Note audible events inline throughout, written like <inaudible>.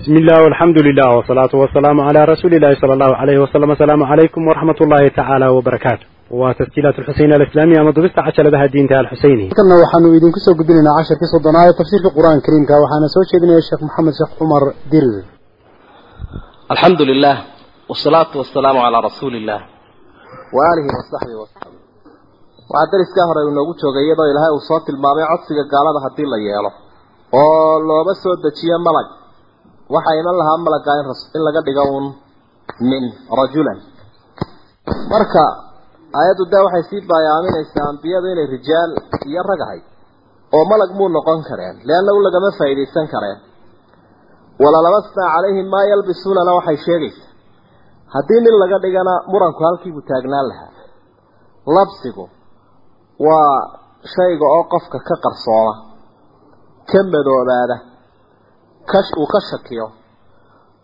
بسم الله والحمد لله والصلاة والسلام على رسول الله صلى الله عليه وسلم السلام عليكم ورحمة الله تعالى وبركاته وتسجيلات الحسين الإسلامية مضبست عشر بها الدين تعالى الحسيني kana waxaanu idinku soo gudbinaynaa casharkii soddonaad ee tafsiirka qur-aanka kariimka waxaana soo jeedinaya sheekh maxamed sheekh cumar dirir الحمد لله والصلاة والسلام على رسول الله وآله وصحبه وسلم waxaa dariskaa hore uu noogu joogay iyadoo ilaahay uu soo tilmaamay codsiga gaalada haddii la yeelo oo looba soo dejiyo malag waxaa iman lahaa malagga in in laga dhigo uun min rajulan. Marka aayaddu dee waxay sii baayaaminaysaa ambiyadu inay rijaal iyo rag ahay oo malag muu noqon kareen leannagu lagama faa'iidaysan kareen. Walalabasnaa calayhim maa yalbisuunana waxay sheegaysaa haddii nin laga dhigana muranku halkiibuu taagnaan lahaa. Labsigu waa shayga oo qofka ka qarsooma ka madoobaada uu ka shakiyo.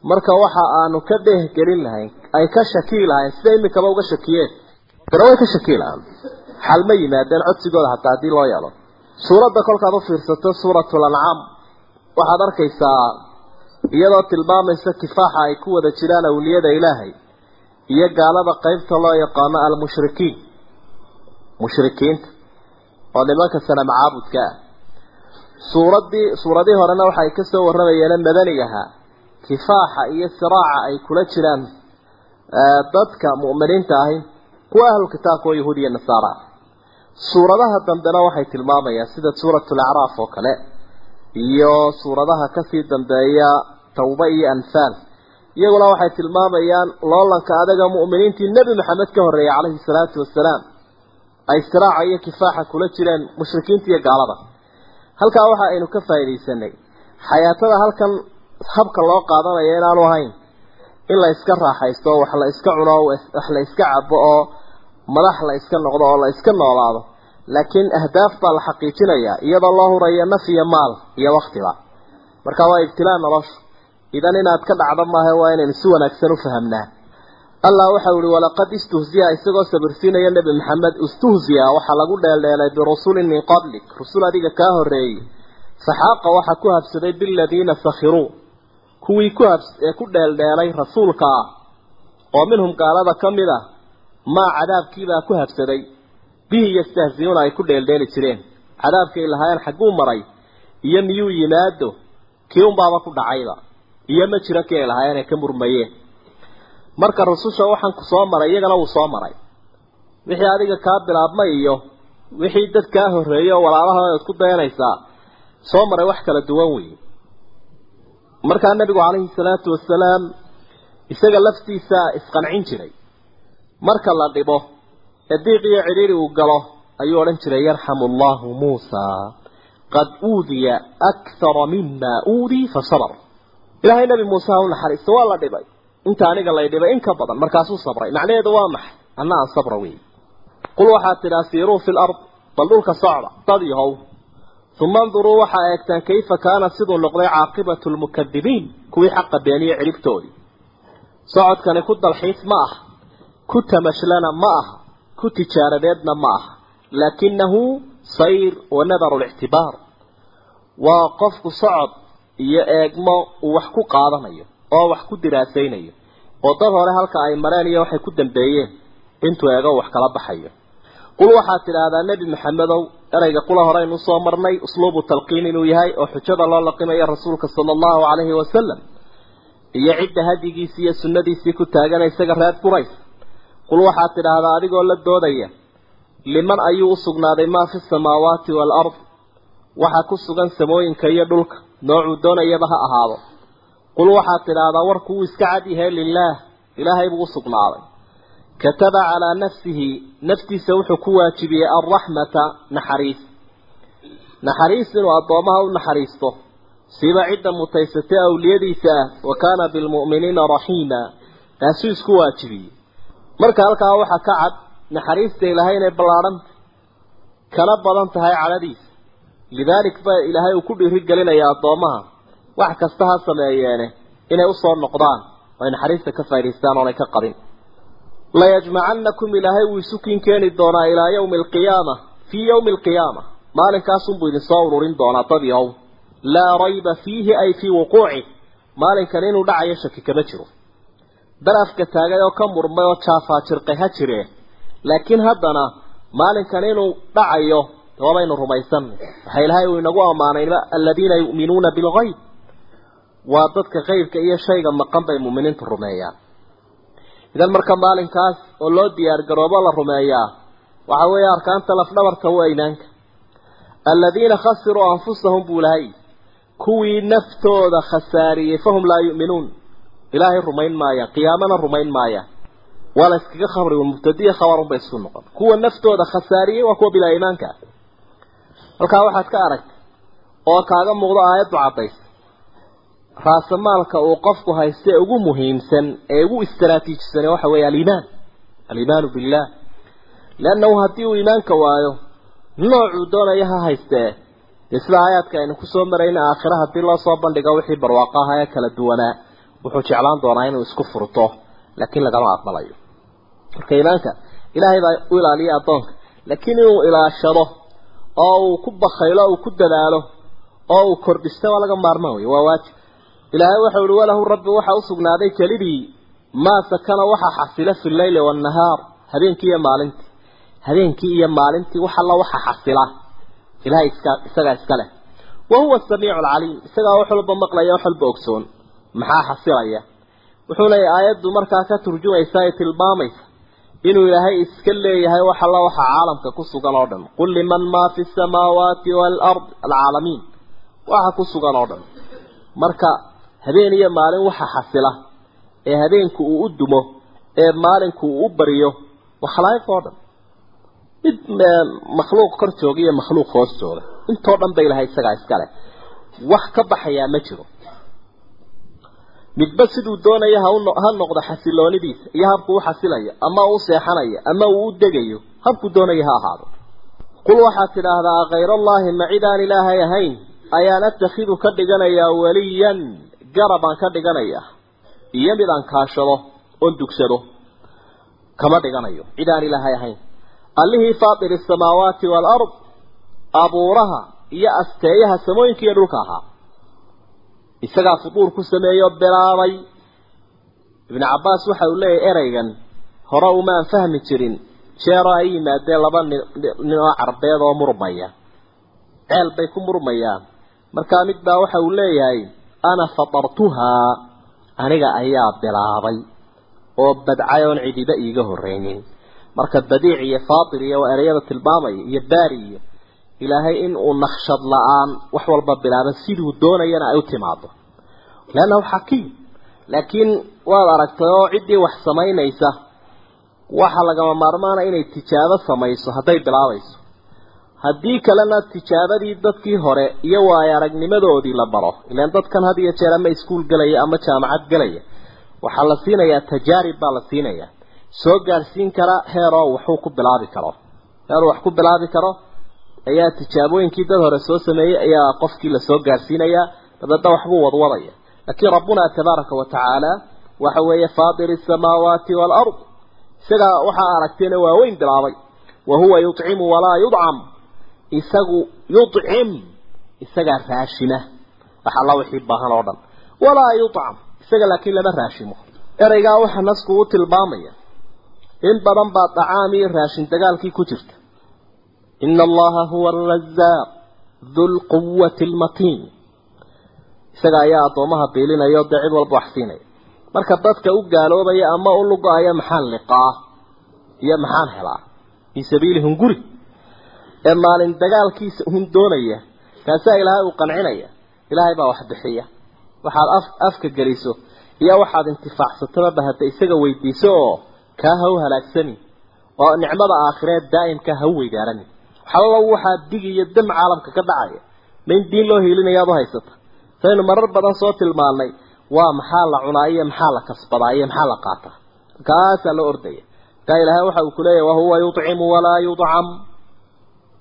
Marka waxa aanu ka dheehgelin lahayn ay ka shakii lahayn sida imikaba uga shakiyeen dana way ka shakii lahaan xal ma yimaadeen codsigooda hataa haddii loo yeelo suuradda kolkaad u fiirsato suuratul ancaam waxaad arkaysaa iyadoo tilmaamaysa kifaaxa ay ku wada jiraan awliyada ilaahay iyo gaalada qeybta loo yaqaano almushrikiin. Mushrikiinta oo nimanka sanam caabudka ah suuraddii suuradii horena waxa ay ka soo warramayeen madanigaha kifaaxa iyo siraaca ay kula jiraan dadka mu'miniinta ahi kuwa ahlu kitaabka oo yahuud iyo nasaara. Suuradaha dambena waxay tilmaamayaan sida suuratul acraaf oo kale iyo suuradaha ka sii dambeeya tawba iyo anfaal. Iyaguna waxay tilmaamayaan loolanka adaga mu'miniintii nebi maxamed ka horreeyay calayhi salaatu wasalaam ay siraaca iyo kifaaxa kula jireen mushrikiinta iyo gaalada halkaa waxa aynu ka faa'iidaysanay xayaatada halkan habka loo qaadanayo inaanu ahayn in la iska raaxaysto wax la iska cuno wax la iska cabo oo madax la iska noqdo oo la iska noolaado. Laakiin ahdaaf baa la xaqiijinayaa iyadoo loo hurayo naf iyo maal iyo waktiba marka waa ibtilaa noloshu. Idan inaad ka dhacdo maaha waa inaynu si wanaagsan u fahamnaa allah waxau ihi walaqad istuhziya isagoo sabirsiinaya nebi maxamed istuhziya waxaa lagu dheeldheelay birusulin min qablik. Rusul adiga kaa horreeyey. Faxaaqa waxaa ku habsaday biladiina sakhiruu kuwii ku habs ee ku dheeldheelay rasuulka ah. Oo minhum gaalada ka mid ah maa cadaabkiibaa ku habsaday. Bihi yastahziyuuna ay ku dheeldheeli jireen. Cadaabkay lahaayeen xagguu maray iyo miyuu yimaado kii unbaaba ku dhacayba iyo ma jiro kii ay lahaayeen ay ka murmayeen marka rususha waxaan ku soo maray iyagana wuu soo maray. Wixii adiga kaa bilaabmay iyo wixii dad kaa horreeyey oo walaalaha isku dayanaysaa soo maray wax kala duwan weeye markaa nabigu calayhi salaatu wasalaam isaga laftiisa isqancin jiray. Marka la dhibo ee diiq iyo cidhiiri uu galo ayuu odhan jiray yarxamu allahu muusa qad uudiya akthara mima uudii fa sabar ilaahay nabi muuse ha u naxariisto waa la dhibay inta aniga lay dhibay in ka badan markaasuu sabray. Macnaheedu waa maxay? Anna aan sabra wey qul waxaad tidhaa siiruu fi lard bal dhulka socda dad yahow uma anduruu waxaa eegtaan kayfa kaana siduu noqday caaqibatu lmukadibiin kuwii xaqa beeniye ciribtoodii socodkani ku dalxiis ma aha ku tamashlana ma aha ku tijaaradeedna ma aha. Laakinahu sayr wa nadaru lictibaar waa qofku socod iyo eegmo uu wax ku qaadanayo oo wax ku diraasaynayo. Oo dad hore halka ay mareen iyo waxay ku dambeeyeen intuu eego wax kala baxayo. Qul waxaad tidhaahdaa nebi maxamedow ereyga qula horeynu soo marnay usluubu talqiin inuu yahay oo xujada loo laqimayo rasuulka sala allahu calayhi wasalam iyo cidda hadigiisii iyo sunnadiisii ku taagana isaga reer qurays qul waxaad tidhaahdaa adigoo la doodaya liman ayuu u sugnaaday maa fi samaawaati waalard waxaa ku sugan samooyinka iyo dhulka noocuu doonayaba ha ahaado qul waxaad tidhaahdaa warku wuu iska cad yahay lilaah ilaahay buu u sugnaaday kataba calaa nafsihi naftiisa wuxuu ku waajibiyey alraxmata naxariis naxariis inuu addoomaha u naxariisto siba cidda mutaysatay awliyadiisa ah wa kaana bilmu'miniina raxiima taasuu isku waajibiyey marka halkaa waxaa ka cad naxariista ilaahay inay ballaadhanta kana badan tahay cadhadiisa lidaalik ba ilaahay uu ku dhiirigelinaya addoomaha wax kasta ha sameeyeene inay u soo noqdaan oo ay naxariista ka faa'idaystaan oonay ka qabin. Layajmacanakum ilaahay wuu isu kiin keeni doonaa ilaa yawmi alqiyaama fii yawmi alqiyaama maalinkaasuunbuu idin soo ururin doonaa dad yahow laa rayba fiihi ay fii wuquucih maalinkan inuu dhacayo shaki kama jiro. Dal afka taagay oo ka murmay oo jaafaajirqay ha jiree. Laakiin haddana maalinkan inuu dhacayo waabaynu rumaysanay waxa ilaahay uu inagu ammaanayba aladiina yu'minuuna bilgayb waa dadka qaybka iyo shayga maqan bay muuminiintu rumeeyaan. Idan marka maalinkaas oo loo diyaar garoobo la rumeeyaa waxa weeye arkaanta lafdhabarta u aynaanka aladiina khasiruu anfusahum buu lahay kuwii naftooda khasaariyey fahum laa yu'minuun. Ilaahay rumayn maayaan qiyaamana rumayn maayaan waa la iskaga khabri mubtadiya khabarun bay isku noqon. Kuwa naftooda khasaariyey waa kuwa bilaa iimaanka. Halkaa waxaad ka aragtay oo kaaga muuqdo aayaddu caddays raasamaalka uu qofku hayste ugu muhiimsan ee ugu istaraatiijisan waxa weeye aliimaan. Aliimaanu billah liannahu haddii uu iimaanka waayo noocuu doonaya ha haystee dee sida aayaadka aynu ku soo marayna aakhira haddii loo soo bandhigo wixii barwaaqo aha ee kala duwanaa wuxuu jeclaan doonaa inuu isku furto laakiin lagama aqbalayo. Marka iimaanka ilaahay baa u ilaaliya addoonka. Laakiin inuu ilaashado oo uu ku bakaylo uu ku dadaalo oo uu kordhisto waa laga maarmaan wey waa waajib ilaahay waxa uhi walahu rabbi waxa usugnaaday kelidii maa sakana waxa xasila fi leyli waannahaar habeenkii iyo maalintii. Habeenkii iyo maalintii wax alla waxa xasila. Ilahay iska isagaa iska leh. Wa huwa asamiicu alcaliim isagaa wax walba maqlaya wax walba ogsoon. Maxaa xasilaya? Wuxuu leeyahy aayaddu markaa ka turjumaysa ee tilmaamaysa inuu ilaahay iska leeyahay wax alla waxa caalamka ku sugan oo dhan. Qul liman maa fi samaawaati waalard alcaalamiin. Waxa ku sugan oo dhan. Marka habeen iyo maalin waxa xasila ee habeenku uu u dumo ee maalinku uu u bariyo waa khalaa'iq oo dhan. Mid makhluuq kor jooga iyo makhluuq hoos jooga. Intoo dhan ba ilahay isagaa iska leh. Wax ka baxayaa ma jiro. Midba siduu doonaya ha noqdo xasiloonidiisa iyo habkuu u xasilayo ama uu seexanayo ama uu u degayo habkuu doonaya ha ahaado. Qul waxaad tidhaahdaa khayrallaahi ma cid aan ilaahay ahayn? Ayaan atakhidu ka dhiganayaa waliyan garabaan ka dhiganayaa iyo mid aan kaashado oon dugsado kama dhiganayo. Cid aan ilaahay ahayn. Allihii faatiri asamaawaati waalard abuuraha iyo asteeyaha samooyinka iyo dhulka ahaa. Isagaa fuduur ku sameeyo bilaabay. Ibnu cabbaas waxa uu leeyahy ereygan hore umaan fahmi jirin. Jeero ay yimaadeen laba nin oo carbeed oo murmaya. Ceel bay ku murmayaan. Markaa mid baa waxa uu leeyahay ana fatartuhaa aniga ayaa bilaabay oo badcay oon cidiba iiga horreynin marka badiic iyo faatir iyo waa ereyada tilmaamaya iyo baari iyo ilaahay in uu naqshad la'aan wax walba bilaaba siduu doonayana ay u timaado leannahu xakiim laakiin waad aragtay oo ciddii wax samaynaysa waxa lagama maarmaana inay tijaabo samayso hadday bilaabayso haddii kalena tijaabadii dadkii hore iyo waayo aragnimadoodii la baro ilaan dadkan had iyo jeer ama iskuul gelaya ama jaamacad gelaya waxaa la siinayaa tajaarib baa la siinayaa. Soo gaarsiin kara heeroo waxuu ku bilaabi karo. Heeruu wax ku bilaabi karo ayaa tijaabooyinkii dad hore soo sameeyey ayaa qofkii la soo gaarsiinayaa dabeedna waxbuu wadwadaya. Laakiin rabbuna tabaaraka wa tacaala waxa weeye faatir asamaawaati waalard isagaa waxaa aragteena waaweyn bilaabay. Wa huwa yucimu walaa yudcam isagu yudcim isagaa raashima wax alla wixii baahan oo dhan. Walaa yudcam isaga laakiin lama raashimo. Ereygaa waxa nasku u tilmaamaya in badan baa dacaam iyo raashin dagaalkii ku jirta. Ina allaha huwa arazaaq du lquwati almatiin isaga ayaa addoomaha biilinaya oo dee cid walba wax siinaya. Marka dadka u gaaloobaya ama u lugo-aya maxaan liqaa? Iyo maxaan helaa? Fii sabiili hunguri ee maalin dagaalkiisa hun doonaya kaasaa ilaahay uu qancinaya ilaahay baa wax bixiya. Waxaad af afka geliso iyo waxaad intifaacsataba hadda isaga weydiiso oo kaa ha u halaagsani oo nicmada aakhireed daa'imka ha u weydaarani waxallo waxaa dig iyo dam caalamka ka dhacaya. Ma in diin loo hiilinayaad u haysata. Saynu marar badan soo tilmaannay waa maxaa la cunaa iyo maxaa la kasbadaa iyo maxaa la qaataa. Kaasaa la ordaya. Kaa ilaahay waxa uu kuleeyahy wahuwa yudcimu walaa yudcam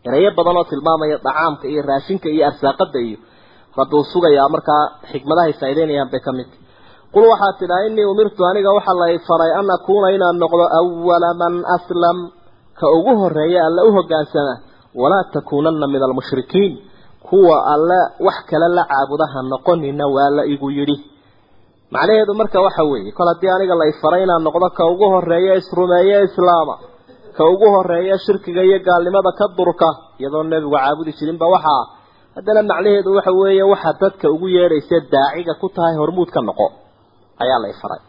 erayo badan oo tilmaamaya dacaamka iyo raashinka iyo arsaaqada iyo rabbi uu sugayaa markaa xikmadahay faa'ideynayaan bay ka mid. Qul waxaad tidhaa innii umirtu aniga waxaa lay faray an akuuna inaan noqdo awala man aslam. Ka ugu horreeya alle u hoggaansama walaa takuunanna min almushrikiin. Kuwa alle wax kale la caabudaha noqonina waa la igu yidhi. Macnaheedu marka waxa weeye kol haddii aniga la ifaray inaan noqdo ka ugu horreeya isrumeeye islaama ka ugu horreeya shirkiga iyo gaalnimada ka durka iyadoo nebigu caabudi jirinba waxaa haddana macnaheedu waxa weeye waxa dadka ugu yeedhaysa daaciga ku tahay hormuud ka noqo ayaa la ifaray.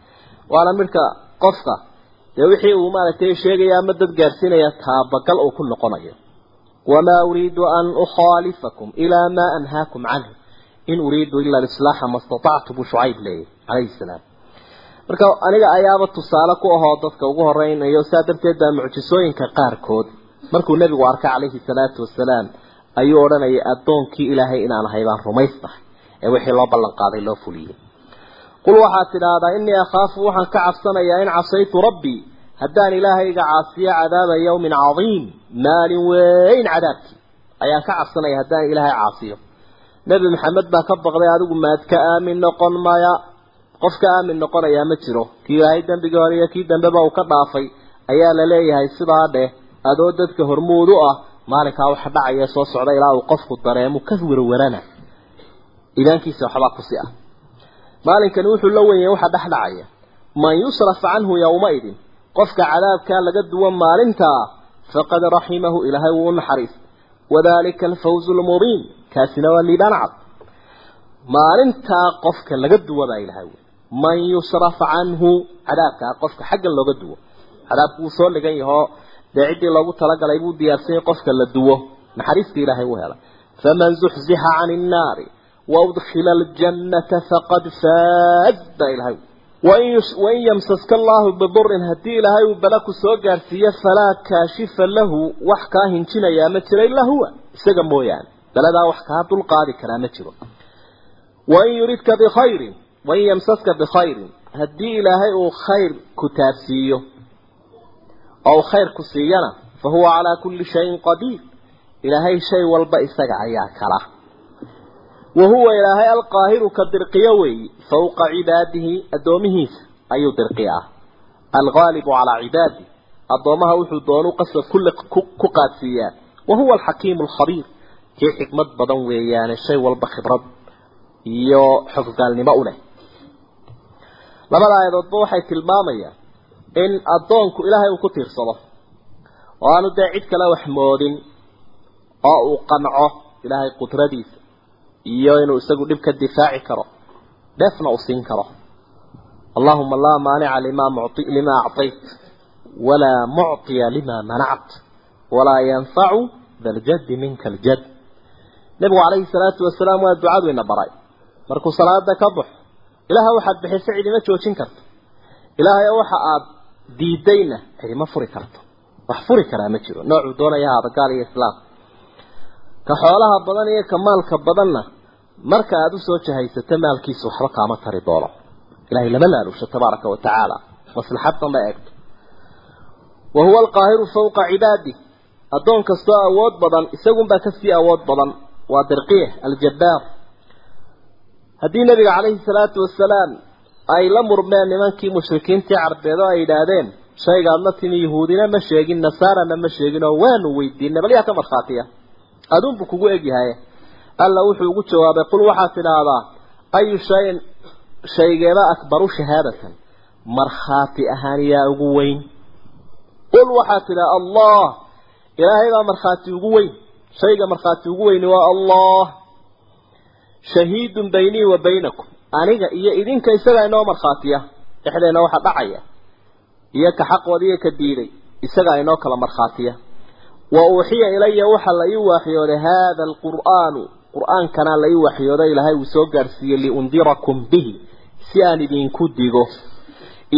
Waana midka qofka dee wixii uu maaragtay sheegaya ama dad gaarsiinaya taabagal uu ku noqonayo. Wamaa uriidu an ukhaalifakum ilaa maa anhaakum canhu. In uriidu ila alislaaxa ma statactu buu shucayb leeyahy calayhi salaam marka aniga ayaaba tusaale ku ahoo dadka ugu horeynayo saa darteed baa mucjisooyinka qaarkood. Markuu nebigu arkay calayhi salaatu wasalaam ayuu odhanayay addoonkii ilaahay inaan ahay baan rumaysnahay ee wixii loo ballan qaaday loo fuliyey qul waxaad tidhaahdaa innii akhaafu waxaan ka cabsanayaa in casaytu rabbii haddaan ilaahayga caasiyo cadaaba yawmin cadiim maalin weyn cadaabkii ayaan ka cabsanaya haddaan ilaahay caasiyo. Nebi maxamed baa ka baqday adigu maad ka aamin noqon maya qof ka aamin noqonayaa ma jiro. Kii ilaahay dembigii hore iyo kii dambeba uu ka dhaafay. Ayaa la leeyahay sidaa dheh adoo dadka hormuud u ah maalinkaa waxa dhacaya soo socda ilaa uu qofku dareemo ka werwerana iimaankiisa waxbaa kusi ah. Maalinkani wuxuu la wenyay waxa dhex dhacaya. Man yusraf canhu yowmaidin qofka cadaabkaa laga duwan maalintaa faqad raximahu ilaahay wuu u naxariis. Wadalika alfawzu lmubiin kaasina waa liibaan cad. Maalintaa qofka laga duwa baa ilahay wey man yusraf canhu cadaabkaa qofka xaggan looga duwo. Cadaabku wuu soo dhigan yahoo dee ciddii loogu talagalay buu diyaarsanyay qofka la duwo. Naxariista ilaahay u helay faman zuxzixa cani innaari waudkhila aljannata faqad faaz baa ilahay wain yamsaska allahu bidurin haddii ilaahay uu bala ku soo gaarsiiyo falaa kaashifa lahu wax kaa hinjinayaa ma jiro ilaa huwa. Isaga mooyaane baladaa wax kaa dulqaadi karaa ma jiro. Wain yuridka bikhayrin wain yamsaska bikhayrin haddii ilaahay uu khayr ku taabsiiyo oo khayr ku siiyana fa huwa calaa kulli shayin qadiir ilaahay shay walba isaga ayaa kala wa huwa ilaahay alqaahiru ka dirqiyo weeyi fawqa cibaadihi addoomihiisa ayuu dirqiyaa alghaalibu calaa cibaadihi addoomaha wuxuu doonu qasab kulle ku qaadsiiyaa wa huwa alxakiimu alkhabiir kii xikmad badan weeyaane shay walba khibrad iyo xogogaalnimo u leh labada aayadoodba waxay tilmaamayaan in addoonku ilaahay uu ku tiirsado. Oo aanu dee cid kale wax moodin oo uu qanco ilaahay qudradiisa iyo inuu isagu dhib ka difaaci karo dheefna uu siin karo. Allahuma laa maanica lima muti lima acطayt walaa mucطiya lima manact walaa yanfacu da ljaddi minka aljad nebigu calayhi salaatu wasalaam waa ducadu ina baray. Markuu salaada ka baxo ilaaha waxaad bixisa cidima joojin karto. Ilaahay waxa aad diidayna cidima furi karto. Wax furi karaa ma jiro. Noocuu doonaya haada gaal iyo islaam. Ka xoolaha badan iyo ka maalka badanna marka aada u soo jahaysato maalkiisa waxba kaama tari doono. Ilahay lama laalusho tabaaraka wa tacaala. Maslaxaddan la eegto. Wa huwa alqaahiru fawqa cibaadi. Addoon kastoo awood badan isagunbaa ka sii awood badan. Waa dirqiya aljabbaar haddii nabiga calayhi salaatu wasalaam ay la murmeen nimankii mushrikiintii carbeed oo ay yidhaahdeen shaygaad la timi yahuudina ma sheegin nasaarana ma sheegin oo waanu weydiinay bal yaa ka markhaatiya. Aduunbuu kugu egyahay alla wuxuu ugu jawaabay qul waxaad tidhaahdaa ayu shayin shaygeeba akbaru shahaadatan. Markhaati ahaan yaa ugu weyn. Qul waxaad tidhaha allah. Ilaahay baa markhaati ugu weyn. Shayga markhaati ugu weyni waa allah shahiidun baynii wa baynakum. Aniga iyo idinka isagaa inoo markhaatiya. Dhexdeena waxa dhacaya. Iyo ka xaqooda iyo ka diiday. Isagaa inoo kala markhaatiya. Wa uuxiya ilaya waxa la ii waaxyooday haada alqur'aanu. Qur'aankana la ii waxyooday ilaahay uu soo gaarsiiyey liundirakum bihi. Si aan idinku digo.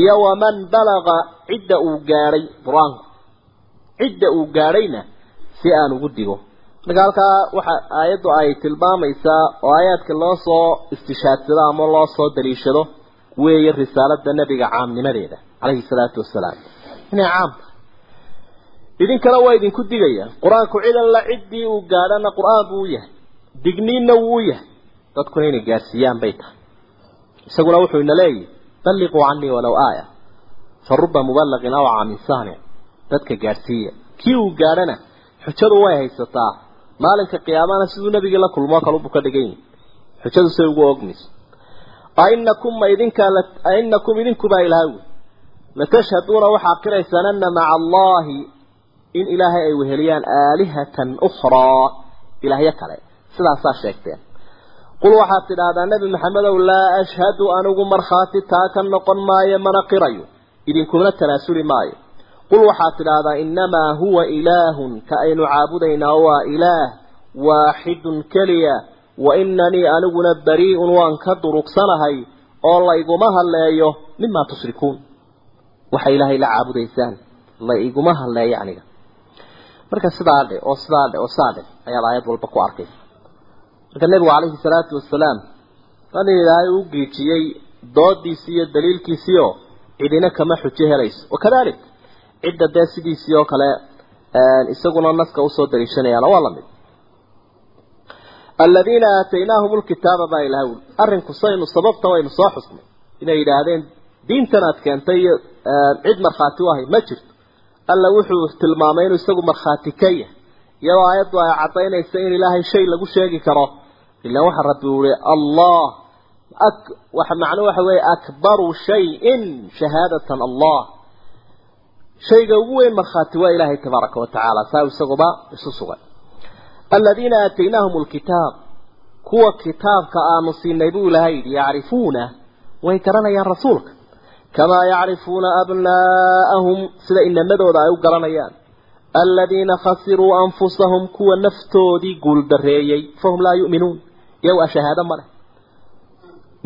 Iyo waman balaga cidda uu gaadhay qur'aanku cidda uu gaadhayna si aan ugu digo marka halkaa waxa aayaddu ay tilmaamaysaa oo aayaadka loo soo istishaadsado ama loo soo daliishado weeye risaalada nebiga caamnimadeeda calayhi salaatu wasalaam inay caam. Tahay idinkana waa idinku digaya qur'aanku cidan la ciddii uu gaadhana qur'aan buu yahay digniinna wuu yahay. Dadkuna inay gaarsiiyaan bay tahay. Isaguna wuxuu ina leeyahy balliquu canii walow aaya fa ruba mubalaqin awca min saanic dadka gaadhsiiya kii uu gaadhana xujadu way haysataa maalinka qiyaamana siduu nabigii la kulmoo kalubuu ka dhigan yahi xujadu say ugu ogmayso ainakum ma idinkaa ainakum idinkubaa ilaahay latashhaduuna waxaa qiraysaan ana maca allahi in ilaahay ay weheliyaan aalihatan ukhraa ilaahyo kale. Sidaasaa sheegteen. Qul waxaad tidhaahdaa nebi maxamedow laa ashhadu anigu markhaati taa ka noqon maayo mana qirayo. Idinkuna tanaasuli maayo qul waxaad tidhaahdaa innamaa huwa ilaahun ka aynu caabudaynaa waa ilaah waaxidun keliya wa inanii aniguna barii'un waan ka durugsanahay oo layguma hadleeyo mimaa tushrikuun waxay ilaahay la caabudaysaan la iguma hadleeyo aniga marka sidaa dhe oo sidaa dhe oo sidaa dhe ayaad aayad walba ku arkaysa marka nebigu calayhi salaatu wasalaam in ilaahay uu geejiyey doodiisii iyo daliilkiisii oo cidina kama xujo helayso wakadalik cidda dee sidiisii oo kale isaguna naska u soo daliishanayaana waa la mid aladiina aataynaahum lkitaaba baa ilahay uli arrinku saynu sababta waynu soo xusnay. Inay yidhaahdeen diintan aad keentay iyo cid markhaati u ahay ma jirto. Alla wuxuu tilmaamay inuu isagu markhaati ka yahay. Iyadoo aayaddu ay caddaynaysa in ilaahay shay lagu sheegi karo. Ilaan waxa rabbi uli allah macnuu waxa weeye akbaru shayin shahaadatan allah shayga ugu weyn markhaati waa ilaahay tabaaraka watacaala saa isaguba isu sugay aladiina aataynaahum lkitaab kuwa kitaabka aanu siinay buu ilahay yidhi yacrifuuna way garanayaan rasuulka kamaa yacrifuuna abnaa'ahum sida inamadooda ay u garanayaan aladiina khasiruu anfusahum kuwa naftoodii guuldareeyey fahum laa yu'minuun iyago a shahaado ma leh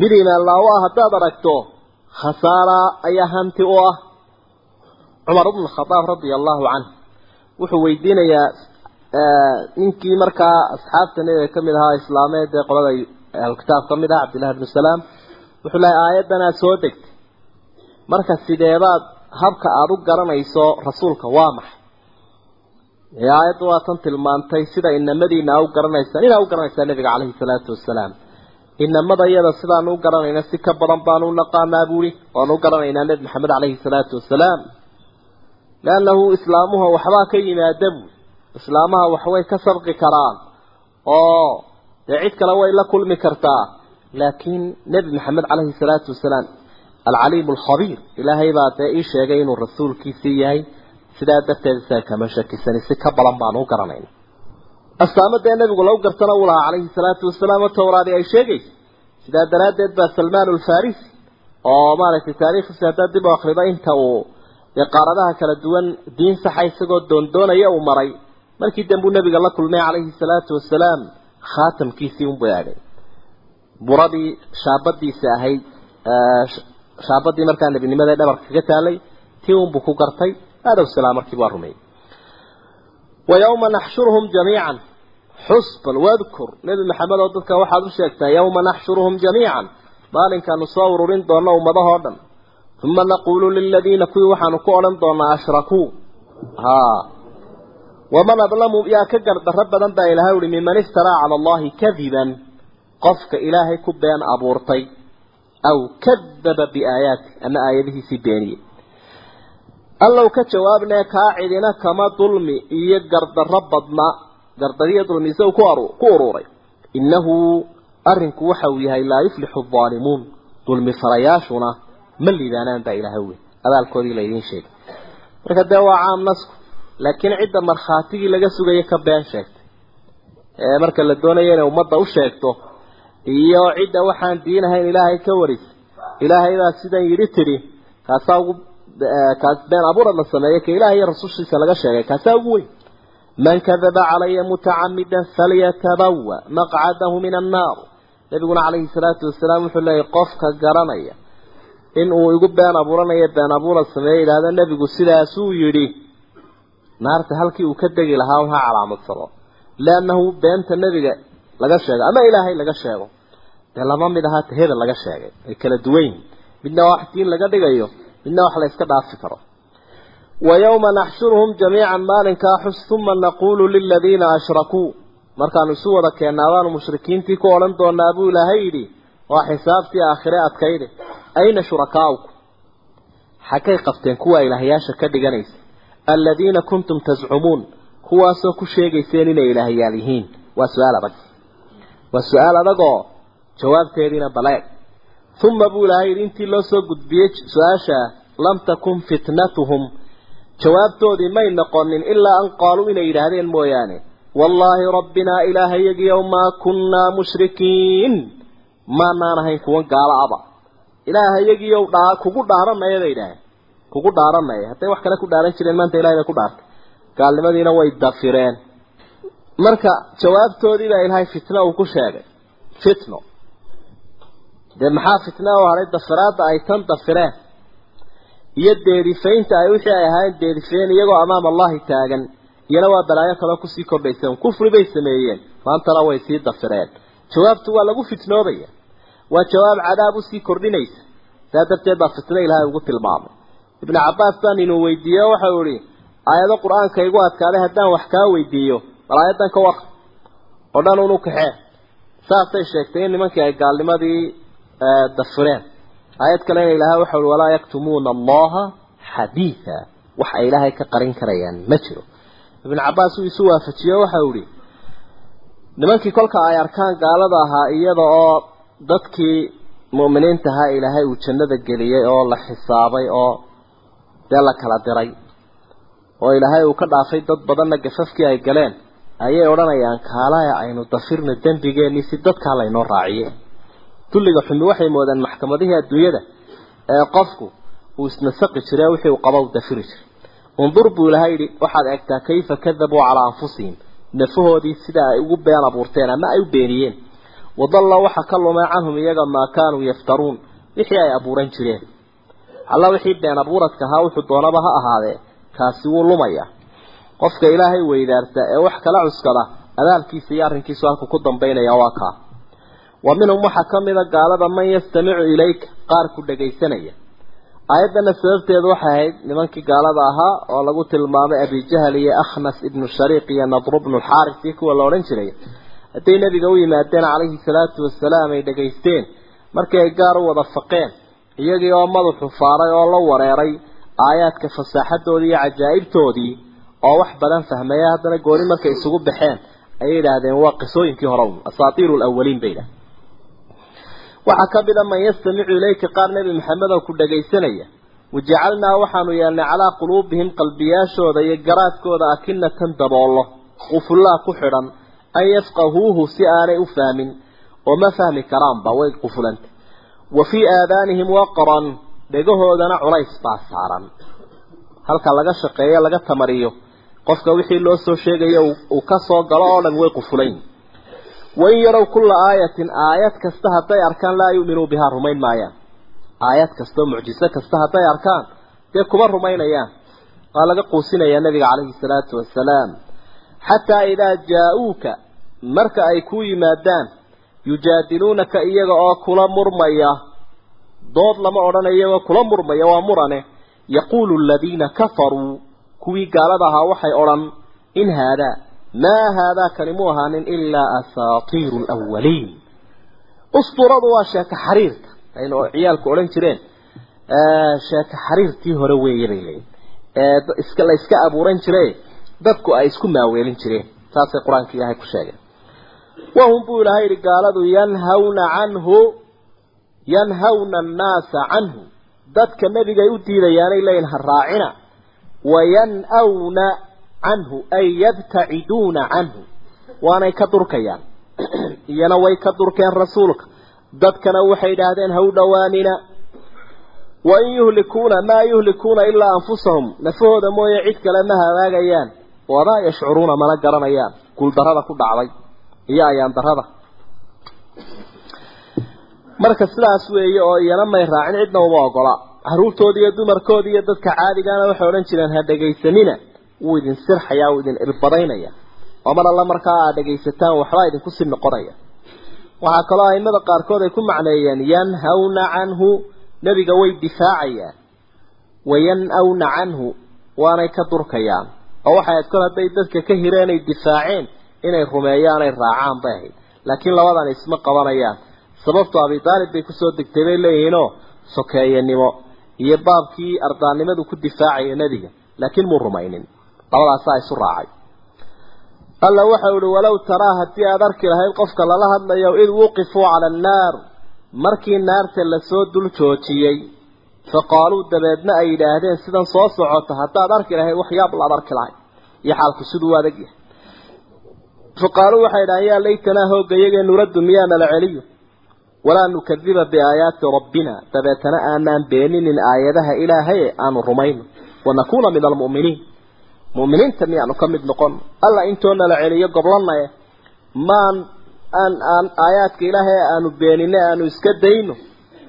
mid imaan laawo ah haddaad aragto khasaara ayaa hanti u ah cumar bnu khadaab radia allahu canh wuxuu weydiinayaa ninkii markaa asxaabta nebiga ka mid ahaa islaameed ee qolada ahlukitaab ka mid ah cabdillahi bnu salaam wuxuu lahay aayaddanaa soo degtay. Marka sideebaad habka aada u garanayso rasuulka waa maxay? Aayaddu waa tan tilmaantay sida inamadiina a u garanaysaan inaa u garanaysaa nebiga caleyhi salaatu wasalaam inamada iyada sidaanu u garanayna si ka badan baanu u naqaanaa buuri waanu u garanaynaa nebi maxamed caleyhi salaatu wasalaam leannahu islaamuha waxbaa ka yimaada buuri islaamaha waxbay ka sabqi karaan oo dee cid kale way la kulmi kartaa laakiin nebi maxamed caleyhi salaatu wasalaam alcaliimu alkhabiir ilaahay baa dee ii sheegay inuu rasuulkiisii yahay sidaa darteed isaga kama shakisani si ka badan baanu u garanayna astaamo dee nebigu lagu gartana uu lahaa calayhi salaatu wasalaam towraadi ay sheegaysa sidaa daraaddeed baa salmaan alfarisi oo maaragtay taariikhdiisa haddaad dib u akrido inta uu dee qaaradaha kala duwan diin saxa isagoo doondoonaya uu maray. Markii dambuu nebiga la kulmay calayhi salaatu wasalaam khaatamkiisii unbuu eegay. Buradii shaabadiisa ahayd shaabadii markaa nebinimada dhabarka kaga taalay tii unbuu ku gartay. Aadaw salaam markii waa rumeeyey wa yawma naxshuruhum jamiican. Xus bal wadkur. Nebi maxamed oo dadka waxaad u sheegtaa yawma naxshuruhum jamiican. Maalinkaanu soo ururin doona ummadahoo dhan uma naquulu liladiina kuwii waxaanu ku odhan doonaa ashrakuu haa waman adlamu yaa ka gardarro badan baa ilahay uhi miman iftaraa cala allahi kadiban qofka ilaahay ku been abuurtay aw kadaba biaayaati ama aayadihiisii beeniyey allow ka jawaabnee kaa cidina kama dulmi iyo gardarro badna gardariyo dulmi isagu ku uruuray innahu arrinku waxa uu yahay laa yuflixu aldaalimuun dulmi farayaashuna ma liibaanaan baa ilaahay wey abaalkoodii laydiin sheegay. Marka dee waa caam nasku laakiin cidda markhaatigii laga sugaya ka been sheegtay. Ee marka la doonayo inay ummadda u sheegto iyo cidda waxaan diinahayn ilaahay ka waris ilaahay baa sidan yidhi tidhi kaasaa ugu kaas been abuurad la sameeyey ka ilaahay iyo rasushiisa laga sheegay kaasaa ugu weyn. Man kadaba calaya mutacamidan falyatabawa maqcadahu min annaar. Nabiguna calayhi salaatu wasalaam wuxuu leeyahy qofka garanaya in uu igu been abuuranayo been abuurad sameeye yidhaahda nebigu sidaasuu yidhi. Naarta halkii uu ka degi lahaa un ha calaamadsado liannahu beenta nebiga laga sheego ama ilaahay laga sheego. Dee laba mid ahaa ta hebel laga sheegay ay kala duwan yihiin midna wax diin laga dhigayo midna wax la iska dhaafi karo. Wa yawma naxshuruhum jamiican maalinkaa xus uma naquulu liladiina ashrakuu. Markaanu isu wada keennaa baanu mushrikiintii ku odhan doonaa buu ilaahay ayna shurakaauku xaggay qabteen kuwa ilaahyaasha ka dhiganaysa aladiina kuntum tascumuun kuwaasoo ku sheegayseen inay ilaahyaal yihiin waa su'aal adag waa su'aal adagoo jawaabteediina baleeg uma buu ilahay yidhi intii loo soo gudbiyey su'aashaa lam takun fitnatuhum jawaabtoodii may noqonin ilaa an qaaluu inay yidhaahdeen mooyaane wallaahi rabbinaa ilaahayagiyow maa kunnaa mushrikiin maanaan ahayn kuwan gaalo aba ilaahayagiyow dhaa kugu dhaaranaya bay yidhaaheen kugu dhaaranaya hadday wax kale ku dhaaran jireen maanta ilahay bay ku dhaartay gaalnimadiina way dafireen. Marka jawaabtoodii baa ilaahay fitno uu ku sheegay. Fitno. Dee maxaa fitna u haray? Dafiraadda ay tan dafireen. Iyo deerifaynta ay wixii ay ahaayeen deerifeen iyagoo amaama allahi taagan. Iyana waa balaayo kaloo ku sii kordhayseen kufri bay sameeyeen. Maantana way sii dafireen. Jawaabtu waa lagu fitnoobaya waa jawaab cadaab u sii kordhinaysa. Saa darteed baa fitno ilaahay ugu tilmaamay ibnu cabbaas baan inuu weydiiye waxau ihi aayado qur'aanka igu adkaaday haddaan wax kaa weydiiyo bal aayadan ka waq oo dhan unu kaxee. Saasay sheegtay in nimankii ay gaalnimadii dafireen aayad kalena ilaahay waxa ui walaa yaktumuuna allaha xadiida wax ay ilaahay ka qarin karayaan ma jiro. Ibnu cabbaas uu isu waafajiyo waxau ihi nimankii kolka ay arkaan gaalada ahaa iyada oo dadkii mu'miniinta ahaa ilaahay uu jannada geliyey oo la xisaabay oo dee la kala diray oo ilaahay uu ka dhaafay dad badanna gafafkii ay galeen ayay odhanayaan kaalaya aynu dafirna dembigeenii si dadkaa laynoo raaciye dulliga xumi waxay moodeen maxkamadihii adduunyada ee qofku uu isnasaqi jiray wixii uu qaba u dafiri jiray. Undur buu ilahay yidhi waxaad eegtaa kayfa kadabuu calaa anfusihim nafahoodii sida ay ugu been abuurteen ama ay u beeniyeen wadalla waxa ka lumay canhum iyaga maa kaanuu yaftaruun wixii ay abuuran jireen. Alla wixii been abuuradka ahaa wuxuu doonaba ha ahaadee kaasi wuu lumaya. Qofka ilaahay weydaarta ee wax kala cuskada abaalkiisa iyo arrinkiisu halku ku dambaynaya waa kaa. Wa minhum waxaa ka mida gaalada man yastamicu ilayka qaar ku dhagaysanaya. Aayaddana sababteedu waxay ahayd nimankii gaalada ahaa oo lagu tilmaamay abijahal iyo akhnas ibnu shariiq iyo nadru bnu lxaaris iyo kuwa la odhan jiray hadday nebiga u yimaadeen calayhi salaatu wasalaam ay dhagaysteen markii ay gaar u wada faqeen iyagii oo madaxu faaray oo la wareeray aayaadka fasaaxadoodii iyo cajaa'ibtoodii oo wax badan fahmaya haddana gooni markay isugu baxeen ayay yidhaahdeen waa qisooyinkii hore asaatiiru lawaliin bay yidhahdeen. Waxaa ka mid a man yastamicu ilayka qaar nebi maxamed oo ku dhagaysanaya wajacalnaa waxaanu yeelnay calaa quluubihim qalbiyaashooda iyo garaadkooda akinatan daboollo qufullaa ku xidhan an yafqahuuhu si aanay u fahmin oo ma fahmi karaanba way qufulanta wa fii aadaanihim waqran dhegahoodana culays baa saaran. Halka laga shaqeeyo laga tamariyo qofka wixii loo soo sheegayo uu ka soo galo oo dhan way qufulayn wain yarow kulla aayatin aayad kasta hadday arkaan laa yu'minuu bihaa rumayn maayaan. Aayad kastao mucjiso kasta hadday arkaan dee kuma rumaynayaan. Waa laga quusinayaa nabiga calayhi salaatu wasalaam xataa idaa jaa-uuka marka ay ku yimaadaan yujaadiluunaka iyaga oo kula murmaya dood lama odhanayo iyagoo kula murmaya waa murane yaquulu aladiina kafaruu kuwii gaalada ahaa waxay odhan in haadaa maa haadaa kani mu ahaanin ilaa asaatiiru alawaliin usturadu waa sheeko xariirta aynu ciyaalku odhan jireen. Sheeko xariirtii hore weeye bay leeyiin ee iska la iska abuuran jire dadku ay isku maaweelin jireen saasay qur'aanka ilaahay ku sheegeen wahum buu ilahay yihi gaaladu yanhawna canhu yanhawna annaasa canhu. Dadka nebigay u diidayaanay leeyihiin ha raacina. Wayan-awna canhu ay yabtaciduuna canhu. Waanay ka durkayaan. <clears throat> Iyana way ka durkeen rasuulka. Dadkana waxay idhaahdeen ha u dhowaanina wain yuhlikuuna maa yuhlikuuna ilaa anfusahum. Nafahooda mooye cid kale ma halaagayaan wamaa yashcuruuna mana garanayaan. Guuldarada ku dhacday iyo ayaan darada marka sidaas weeye oo iyana may raacin cidna uma ogola. Caruurtoodi iyo dumarkoodi iyo dadka caadigaana waxay odhan jireen ha dhegaysanina. Wuu idin sirxayaa wuu idin irbadaynaya oo mar alla markaa aad dhegaysataan waxbaa idinku sii noqonaya. Waxaa kaloo aimada qaarkood ay ku macneeyeen yanhawna canhu. Nebiga way difaacayaan. Wayan-awna canhu waanay ka durkayaan. Oo waxay kol hadday dadka ka hireenay difaaceen inay rumeeyaanay raacaan bay ahayd. Laakiin labadan isma qabanayaan. Sababto abi daalib bay ku soo degtay bay leeyihiinoo sokeeyanimo iyo baabkii ardaannimadu ku difaacaya nebiga. Laakiin muu rumaynin. Labadaasaa isu raacay. Alla waxau ihi walow taraa haddii aada arki lahayd qofka lala hadlayo id wuqifuu cala annaar. Markii naarta la soo dul joojiyey faqaaluu dabeedna ay yidhaahdeen sidan soo socota haddaad arki lahayd waxyaab laad arki lahayd. Iyo xaalku siduu u adag yahay faqaaluu waxay yidhahdeen yaa laytanaa hoogga iyagee nuraddu miyaa nala celiyo? Walaa nukadiba biaayaati rabbina. Dabeetana aanaan beeninin aayadaha ilaahay aanu rumayno. Wanakuuna min almu'miniin. Mu'miniinta miyaanu ka mid noqon. Alla intoo nala celiyo goblanaye maan aan aan aayaadka ilaahay aanu beenine aanu iska dayno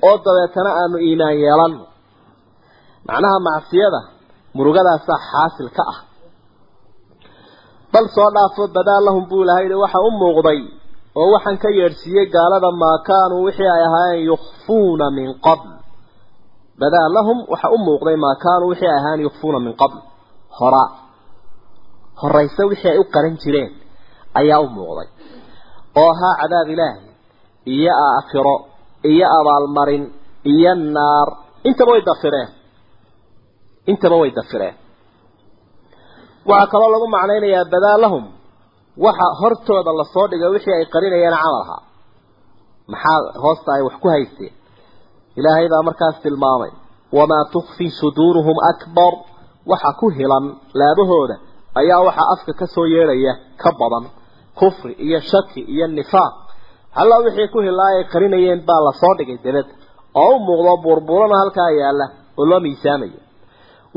oo dabeetana aanu iimaan yeelanno. Macnaha macsiyada murugadaasaa xaasil ka ah bal soo dhaafo badaa lahum buu ilahay yihi waxa u muuqday oo waxaan ka yeedhsiiyey gaalada maa kaanuu wixii ay ahaayeen yukfuuna min qabl. Badaa lahum waxa u muuqday maa kaanuu wixii ay ahaayeen yukfuuna min qabl. Hora horayse wixii ay u qaran jireen ayaa u muuqday. Oo ahaa cadaab ilaahi iyo aakhiro iyo abaalmarin iyo naar intaba way dafireen. Intaba way dafireen waxaa kaloo lagu macnaynayaa badaa lahum waxa hortooda la soo dhigay wixii ay qarinayeen camalha maxaa hoosta ay wax ku haysteen? Ilaahay baa markaas tilmaamay wamaa tukfi suduuruhum akbar. Waxa ku hilan laabahooda ayaa waxa afka ka soo yeedhaya ka badan. Kufri iyo shaki iyo nifaaq. Halla wixii ku hilaa ay qarinayeen baa la soo dhigay dabadda oo u muuqdo buurbuurana halkaa yaalla oo loo miisaamayo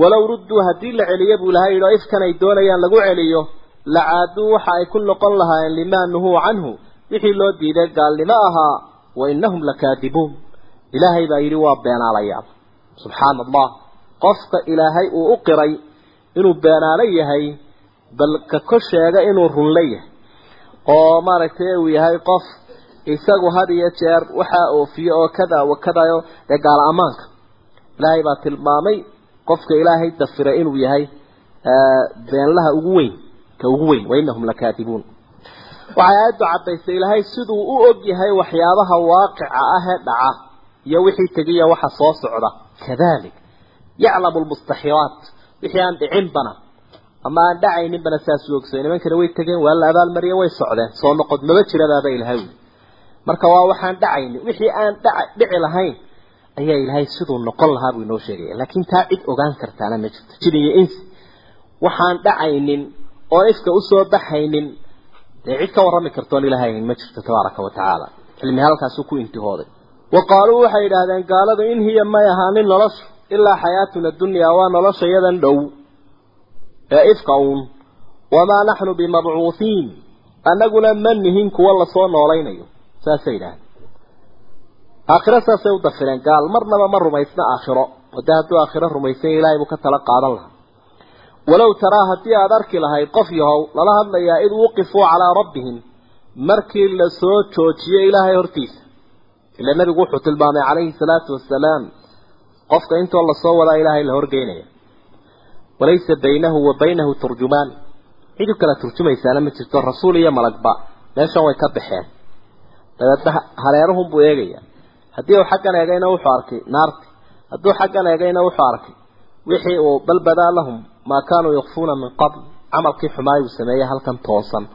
walow rudduu haddii la celiyo buu ilahay yidhi oo ifkan ay doonayaan lagu celiyo lacaaduu waxa ay ku noqon lahaayeen limaa nuhuu canhu wixii loo diiday gaalnimo ahaa wa innahum lakaadibuun ilaahay baa yidhi waa beenaalayaal. Subxaana allah qofka ilaahay uu u qiray inuu beenaalo yahay bal ka ko sheega inuu runla yahay. Oo maaragtay uu yahay qof isagu had iyo jeer waxaa oofiye oo kada wa kadayo dee gaala ammaanka ilaahay baa tilmaamay qofka ilaahay dafira inuu yahay beenlaha ugu weyn ka ugu weyn wainahum lakaadibuun waxay aayaddu caddaysay ilaahay siduu u og yahay waxyaabaha waaqica ah ee dhaca iyo wixii tegiya waxa soo socda. Kadalik yaclamu lmustaxiraat wixii aan dhicinbana ama aan dhacayninbana saasuu ogsoy nimankana way tegeen waa la abaalmariye way socdeen. Soo noqod maba jiradaaba ilahay wi marka waa waxaan dhacaynin. Wixii aan dhici lahayn ayaa ilaahay siduu noqon lahaa buu inoo sheegaya laakiin taa cid ogaan kartaana ma jirto. Jin iyo insi waxaan dhacaynin oo ifka u soo baxaynin dee cid ka warrami kartoon ilaahay ma jirto tabaaraka wa tacaala. Cilmi halkaasuu ku intihooday. Wa qaaluu waxay yidhaahdeen gaaladu in hiya may ahaanin noloshu ilaa xayaatuna dunyaa waa nolosha yadan dhow. Ee ifka uun wamaa naxnu bimabcuuhiin annaguna ma nihin kuwa la soo noolaynayo saasay yidhahdeen aakhiro saasay u dafireen gaal marnaba ma rumaysna aakhiro. Dee hadduu aakhiro rumaysan ilaahay buu ka tala qaadan lahaa. Walow taraa haddii aada arki lahayd qof yahow lala hadlayaa id wuqifuu calaa rabbihim markii la soo joojiyey ilaahay hortiisa. Ila nabigu wuxuu tilmaamay calayhi salaatu wasalaam qofka intoo la soo wadaa ilaahay la horgeynaya. Walaysa baynahu wa baynahu turjumaan. Cid u kala turjumaysaana ma jirto rasuul iyo malagba meeshan way ka baxeen. Dabeedna hareeruhun buu eegaya haddii uu xaggan eegayna wuxuu arkay naarti. Hadduu xaggan eegayna wuxuu arkay wixii uu bal badaa lahum maa kaanuu yakfuuna min qabl. Camalkii xumaay uu sameeyey halkan toosan.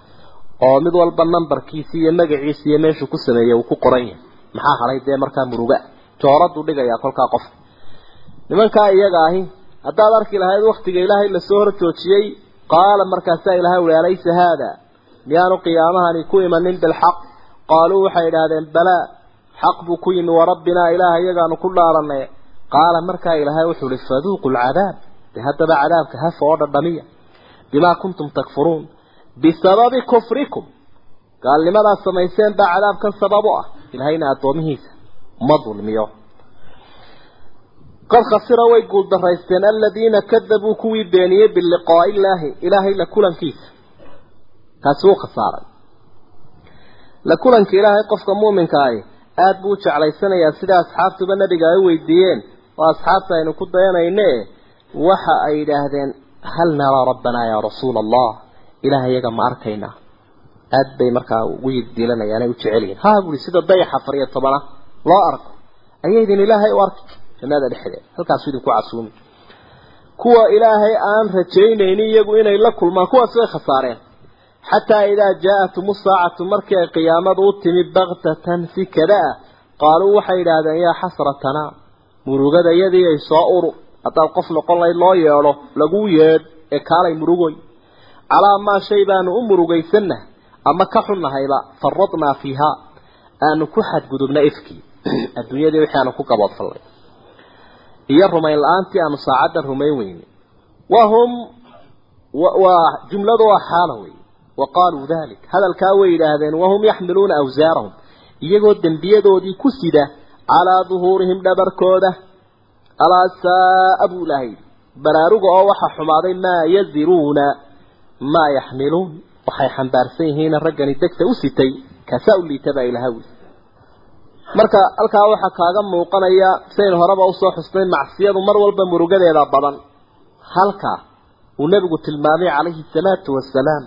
Oo mid walba nambarkiisi iyo magaciisi iyo meeshuu ku sameeyey uu ku qoran yahay. Maxaa hadhay dee markaa muruga? Jooraduu dhigayaa kolkaa qofka nimankaa iyaga ahi haddaad arki lahayd waktiga ilaahay la soo hor joojiyey qaala markaasaa ilahay uli alaysa haada? Miyaanu qiyaamahani ku imanin bilxaq? Qaaluu waxay idhaahdeen balaa xaq buu ku yimi warabbinaa ilaah iyagaanu ku dhaaranay qaala markaa ilaahay wuxuu uhi faduuqu lcadaab de haddaba cadaabka hafa oo dhadhamiya bimaa kuntum takfuruun bisababi kufrikum gaalnimadaad samayseen baa cadaabkan sabab u ah ilahayna addoomihiisa ma dulmiyo qad khasira way guuldaraysteen aladiina kadabuu kuwii beeniyey biliqaa'i illaahi ilaahay la kulankiisa kaasi wuu khasaaray la kulanka ilaahay qofka muuminka ahi aada buu u jeclaysanayaa sida asxaabtuba nabiga ay u weydiiyeen oo asxaabta aynu ku dayanayne waxa ay yidhaahdeen hal naraa rabbanaa yaa rasuula allah ilaah iyaga ma arkaynaa aad bay markaa ugu yidiilanayaan ay u jecel yihiin. Ha buuri sida dayaxa afar iyo tobana loo arko. Ayaydin ilaahay u arki. Jannada dhexdeed halkaasu idinku casuumi. Kuwa ilaahay aan rajaynaynin iyagu inay la kulmaan kuwaas way khasaareen xataa idaa jaa-atum saacatu markii ay qiyaamadu u timi baktatan si kada ah qaaluu waxay yidhaahdeen yaa xasratanaa murugada iyadii ay soo uru haddaad qof noqon layd loo yeedho laguu yeedh ee kaalay murugoy calaa maa shay baanu u murugaysanna ama ka xunnahayba faradnaa fiihaa aanu ku xadgudubna ifkii adduunyadii wixii aanu ku gaboodfallay iyo rumayn la'aantii aanu saacaddan rumayn weyne wahum waa jumladu waa xaala wey wa qaaluu dalik hadalkaa way yidhaahdeen wahum yaxmiluuna awsaarahum iyagoo dembiyadoodii ku sida calaa duhuurihim dhabarkooda alaa saaa buu ilahay baraaruga oo waxaa xumaaday maa yaziruuna maa yaxmiluun waxay xambaarsan yihiin raggani degta u sitay kaasaa u liita baa ilaha wi marka halkaa waxaa kaaga muuqanaya sidayn horeba u soo xusnay macsiyadu mar walba murugadeeda badan halka uu nebigu tilmaamay calayhi salaatu wasalaam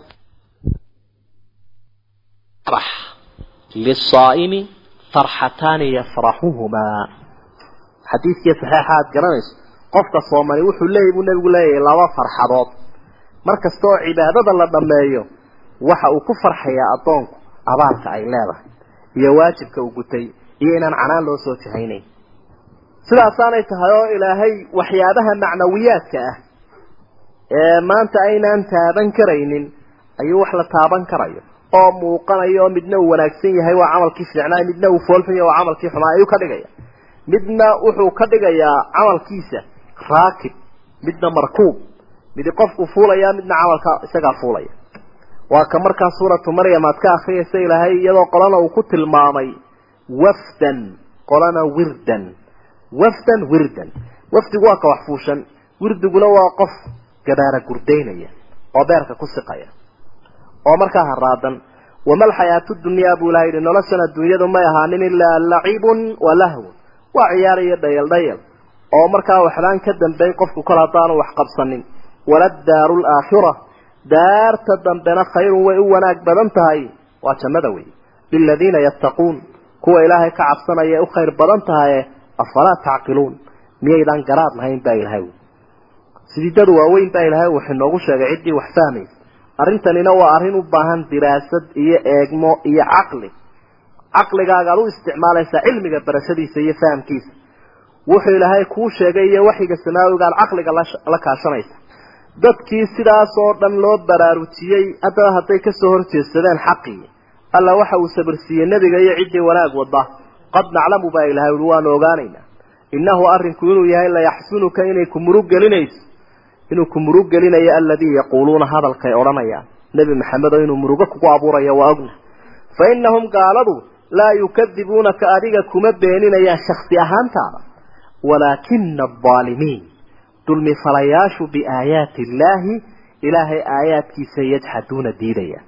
farxataani yafraxuhumaa xadiidkii saxiixa aad garanayso qofka soomani wuxuu leeyahy buu nebigu leeyahay laba farxadood mar kasta oo cibaadada la dhammeeyo waxa uu ku farxayaa addoonku abaalka ay leedahay iyo waajibka uu gutay iyo inaan canaan loo soo jahaynayn sidaasaanay tahay oo ilaahay waxyaabaha macnawiyaadka ah ee maanta aynaan taaban karaynin ayuu wax la taaban karayo oo muuqanayo oo midna uu wanaagsan yahay waa camalkii fiicnaa midna uu foolxun yahay waa camalkii xumaa ayuu ka dhigaya. Midna wuxuu ka dhigayaa camalkiisa raakib midna markuub. Midi qofku fuulaya midna camalka isagaa fuulaya. Waa ka markaa suuratu maryam aad ka akriyaysa ilaahay iyadoo qolana uu ku tilmaamay wafdan qolana wirdan. Wafdan wirdan. Wafdigu waa ka wax fuushan. Wirdiguna waa qof gabaara gurdaynaya oo beerka ku siqaya oo markaa haraadan wama alxayaatu dunyaa buu ilaha yidhi noloshan adduunyadu may ahaanin ilaa lacibun wa lahwun. Waa ciyaar iyo dhayal dhayal. Oo markaa waxbaan ka dambayn qofku kol haddaanu wax qabsanin. Waladaaru laakhira daarta dambena khayrun way u wanaag badan tahay. Waa jannada wey liladiina yattaquun. Kuwa ilaahay ka cabsanaya u khayr badan tahaye afalaa tacqiluun. Miyaydaan garaad lahayn baa ilahay sidii dad waaweyn baa ilahay wax inoogu sheegay ciddii wax fahmaysa arrintanina waa arrin u baahan diraasad iyo eegmo iyo caqli. Caqligaaga ad u isticmaalaysaa cilmiga barashadiisa iyo fahamkiisa. Wuxuu ilaahay kuu sheegay iyo waxiga samaawiga ad caqliga la kaashanaysa. Dadkii sidaas oo dhan loo baraarujiyey haddaba hadday ka soo horjeedsadeen xaqii alla waxa uu sabirsiiyey nebiga iyo ciddii wanaag wada qad naclamu baa ilahay ui waanu ogaanaynaa. Innahu arrinku inuu yahay layaxsunuka inay ku murug gelinayso inuu ku murug gelinayo aladii yaquuluuna hadalkay odhanayaan nebi maxamed oo inuu murugo kugu abuurayo waa ogna. Fa innahum gaaladu laa yukadibuunaka adiga kuma beeninayaan shaksi ahaantaada. Walaakina adaalimiin dulmi falayaashu biaayaati illaahi ilaahay aayaadkiisa yajxaduuna diidaya.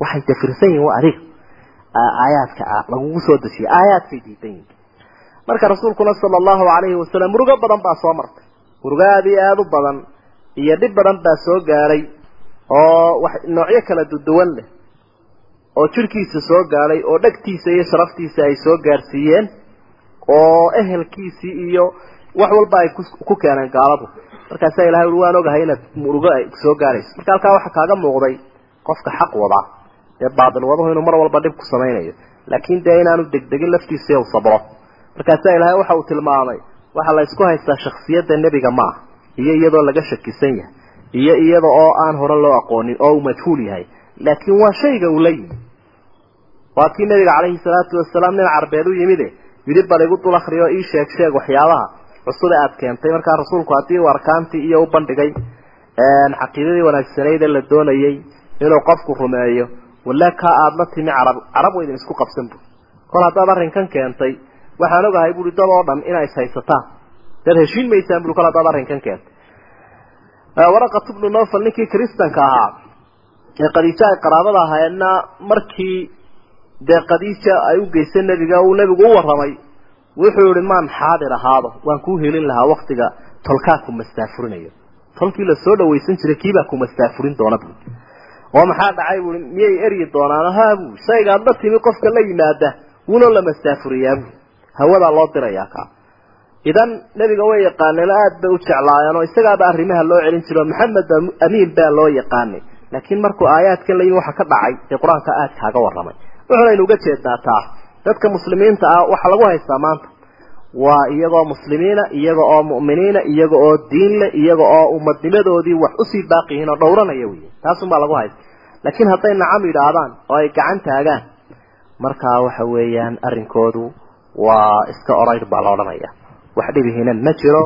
Waxay dafirsan yihiin waa adiga aayaadka lagugu soo dejiyay aayaadkay diidan yihiin marka rasuulkuna sala allahu calayhi wasalam murugo badan baa soo martay. Murugo aada iyo aada u badan iyo dhib badan baa soo gaadhay oo noocyo kala duduwan leh oo jirhkiisa soo gaadhay oo dhegtiisa iyo sharaftiisa ay soo gaadhsiiyeen oo ehelkiisii iyo wax walba ay ku keeneen gaaladu. Markaasaa ilahay ui waan ogahay inaad murugo ay soo gaadhayso marka halkaa waxaa kaaga muuqday qofka xaq wada. Dee baatil wadahu inuu mar walba dhib ku samaynayo. Laakiin dee inaanu degdegin laftiisa u sabro. Markaasaa ilaahay waxa uu tilmaamay waxaa la isku haystaa shaksiyadda nebiga ma ah iyo iyadoo laga shakisan yahay iyo iyada oo aan hore loo aqoonin oo uu majhuul yahay. Laakiin waa shayga uu la yimi. Waa kii nabiga calayhi salaatu wasalaam nin carbeed u yimide yidhi bal igu dul akriyo ii sheeg sheeg waxyaabaha cusub ee aada keentay. Markaa rasuulku haddii uu arkaantii iyo u bandhigay caqiidadii wanaagsanayd ee la doonayey inuu qofku rumeeyo. Walla kaa aada la timi carab carab wa idin isku qabsan bu kol haddaad arrinkan keentay waxaan ogahay buui dad oo dhan inay ishaysataan dad heshiin maysaan bui kol haddaad arrinkan keentay waraqat bnu nofal ninkii kristanka ahaa ee qadiijo ay qaraabada ahaydna markii dee qadiija ay u geysay nebiga uu nebigu u warramay wuxuu yihi maan xaadir ahaado waan kuu helin lahaa waktiga tolkaa ku mastaafurinayo tolkii la soo dhawaysan jiray kiibaa ku mastaafurin doona bui oo maxaa dhacay? bui miyay eryi doonaan ha bu shaygaad la timi qofka la yimaada wunoo la mastaafuriyaa bui hawadaa loo dirayaa kaa idan nebiga way yaqaaneen aad bay u jeclaayeen oo isagaaba arrimaha loo celin jiro maxamed amiin baa loo yaqaanay. Laakiin markuu aayaadkan layihi waxa ka dhacay dee qur'aanka aad kaaga warramay. Wuxunaynu uga jeednaa taa dadka muslimiinta ah waxaa lagu haystaa maanta? Waa iyagoo muslimiina iyaga oo mu'miniina iyaga oo diin leh iyaga oo umadnimadoodii wax u sii baaqi yihiin oo dhowranaya wey taasunbaa lagu haysta laakiin hadday nacam yidhaahdaan oo ay gacan taagaan markaa waxa weeyaan arrinkoodu waa iska orayd baa la odhanaya wax dhibihiinan ma jiro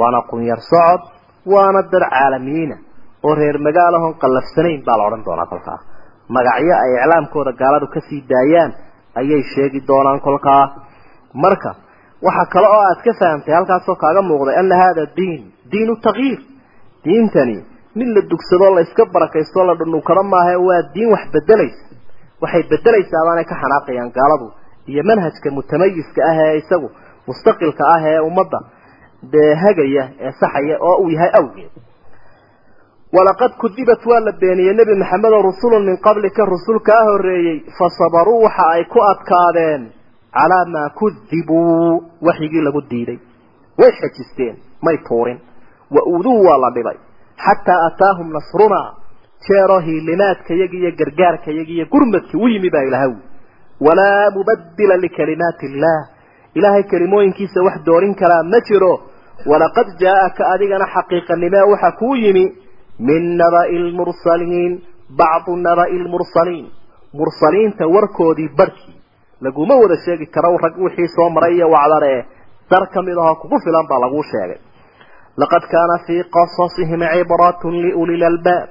waana qunyar socod waana dad caalamiyiina oo reer magaalahon qallafsanayn baa la odhan doonaa kolkaa magacyo ay iclaamkooda gaaladu ka sii daayaan ayay sheegi doonaan kolkaa marka waxa kale oo aad ka fahamtay halkaasoo kaaga muuqday ana hada diin diinu takyiir diintani mid la dugsado la iska barakaysto la dhununkado maaha waa diin wax bedelaysa waxay bedelaysaa baanay ka xanaaqayaan gaaladu iyo manhajka mutamayiska ah ee isagu mustaqilka ah ee ummadda dee hagaya ee saxaya oo uu yahay awgeed walaqad kudibat waa la beeniyey nebi maxamedo rusulun min qablika rusul kaa horeeyey fasabaruu waxa ay ku adkaadeen calaa maa kudibuu waxyigii lagu diiday. Way xejisteen may tuurin. Wa uduu waa la dhibay. Xataa ataahum nasrunaa jeeroo hiilimaadkayagi iyo gargaarkayagi iyo gurmadkii u yimi baa ilahaw walaa mubadila likalimaati illaah ilaahay kelimooyinkiisa wax doorin karaa ma jiro. Walaqad jaa-aka adigana xaqiiqanimee waxa kuu yimi min naba'i lmursaliin bacdu naba'i lmursaliin mursaliinta warkoodii barhkii laguma wada sheegi karo rag wixii soo maray iyo wacdare dar ka mid ahoo kugu filan baa laguu sheegay. Laqad kaana fii qasasihim cibratun liuli lalbaab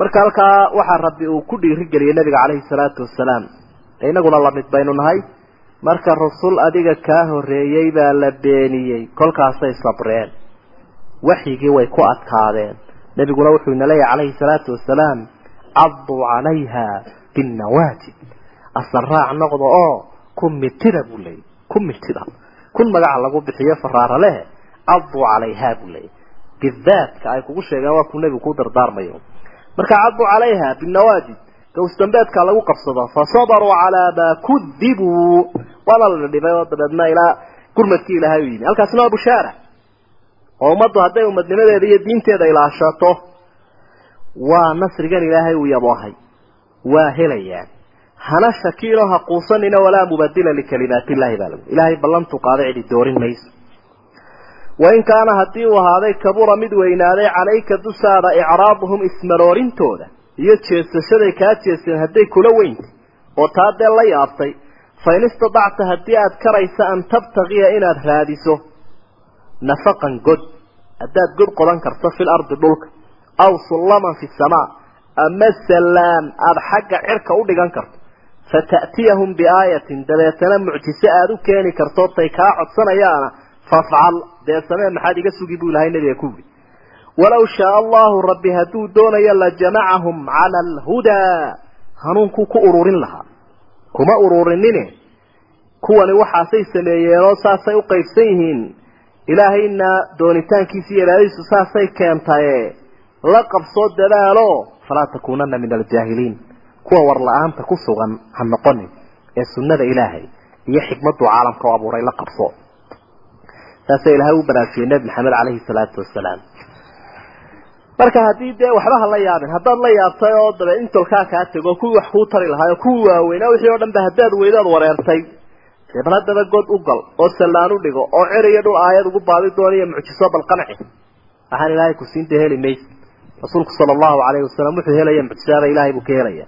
marka halkaa waxaa rabbi uu ku dhiirigeliyey nabiga caleyhi salaatu wasalaam inaguna la mid baynu nahay marka rasul adiga kaa horeeyey baa la beeniyey. Kolkaasay sabreen waxyigii way ku adkaadeen. Nebiguna wuxuu ina leeyahy calayhi salaatu wasalaam caduu calayha binnawaajib asal raac noqda oo ku mitida buu leeyay ku mitida kun magaca lagu bixiyo faraara leh caduu calayha buu leeyay bidaadka ay kugu sheegeen waa kuu nebigu ku dardaarmayo. Marka caduu calayha binnawaajib gawsdambeedkaa lagu qabsado fasabaruu calaa maa kudibuu waana la dhibay oo dabeedna ilaa gurmadkii ilaahay u yimi halkaasina waa bushaara oo ummaddu hadday umadnimadeeda iyo diinteeda ilaashato waa nasrigan ilaahay uu yaboohay waa helayaan. Hana shakiilo ha quusanina walaa mubadila likalimaati illahi baa lagu ilaahay ballantu qaaday cidi doorin mayso. Wain kaana haddii uu ahaaday kabura mid weynaaday calayka dushaada icraaduhum ismaroorintooda iyo jeesashaday kaa jeeseen hadday kula weyntay oo taa dee la yaabtay fain istadacta haddii aad karaysa an tabtagiya inaad raadiso nafaqan god haddaad god qodan karto fil ardi dhulka aw sullaman fi samaa ama salaam aada xagga cirka u dhigan karto fata'tiyahum biaayatin dabeetana mucjise aada u keeni karto tay kaa codsanayaana fafcal dee samee maxaad iga sugi buu ilahay nabiga ku yidhi walaw shaaa allahu rabbi hadduu doonayo la jamacahum cala alhudaa hanuunkuu ku ururin lahaa. Kuma ururinine. Kuwani waxaasay sameeyeenoo saasay u qaybsan yihiin. Ilaahayna doonitaankiisa iyo saasay keentaye la qabsoo dadaalo falaa takuunana min aljaahiliin. Kuwa war la'aanta ku sugan ha noqonin ee sunnada ilaahay iyo xikmaduu caalamka u abuuray la qabso saasa ilaahay u baraarujiyey nebi maxamed caleyhi salaatu wasalaam marka haddii dee waxba ha la yaabin haddaad la yaabtay oo dabe intolkaa kaa tego kuwii wax kuu tari lahaa oo kuwii waaweynaa wixii oo dhan ba haddaad weydaad wareertay. Dee god u gal oo sallaan u dhigo oo cer iyo dhul aayad ugu baadi dooniyo mucjiso bal qanci waxaan ilaahay ku siinta heli maysa rasuulku sala allahu calayhi wasalam wuxuu helaya mucjisaada ilaahay buu ka helaya.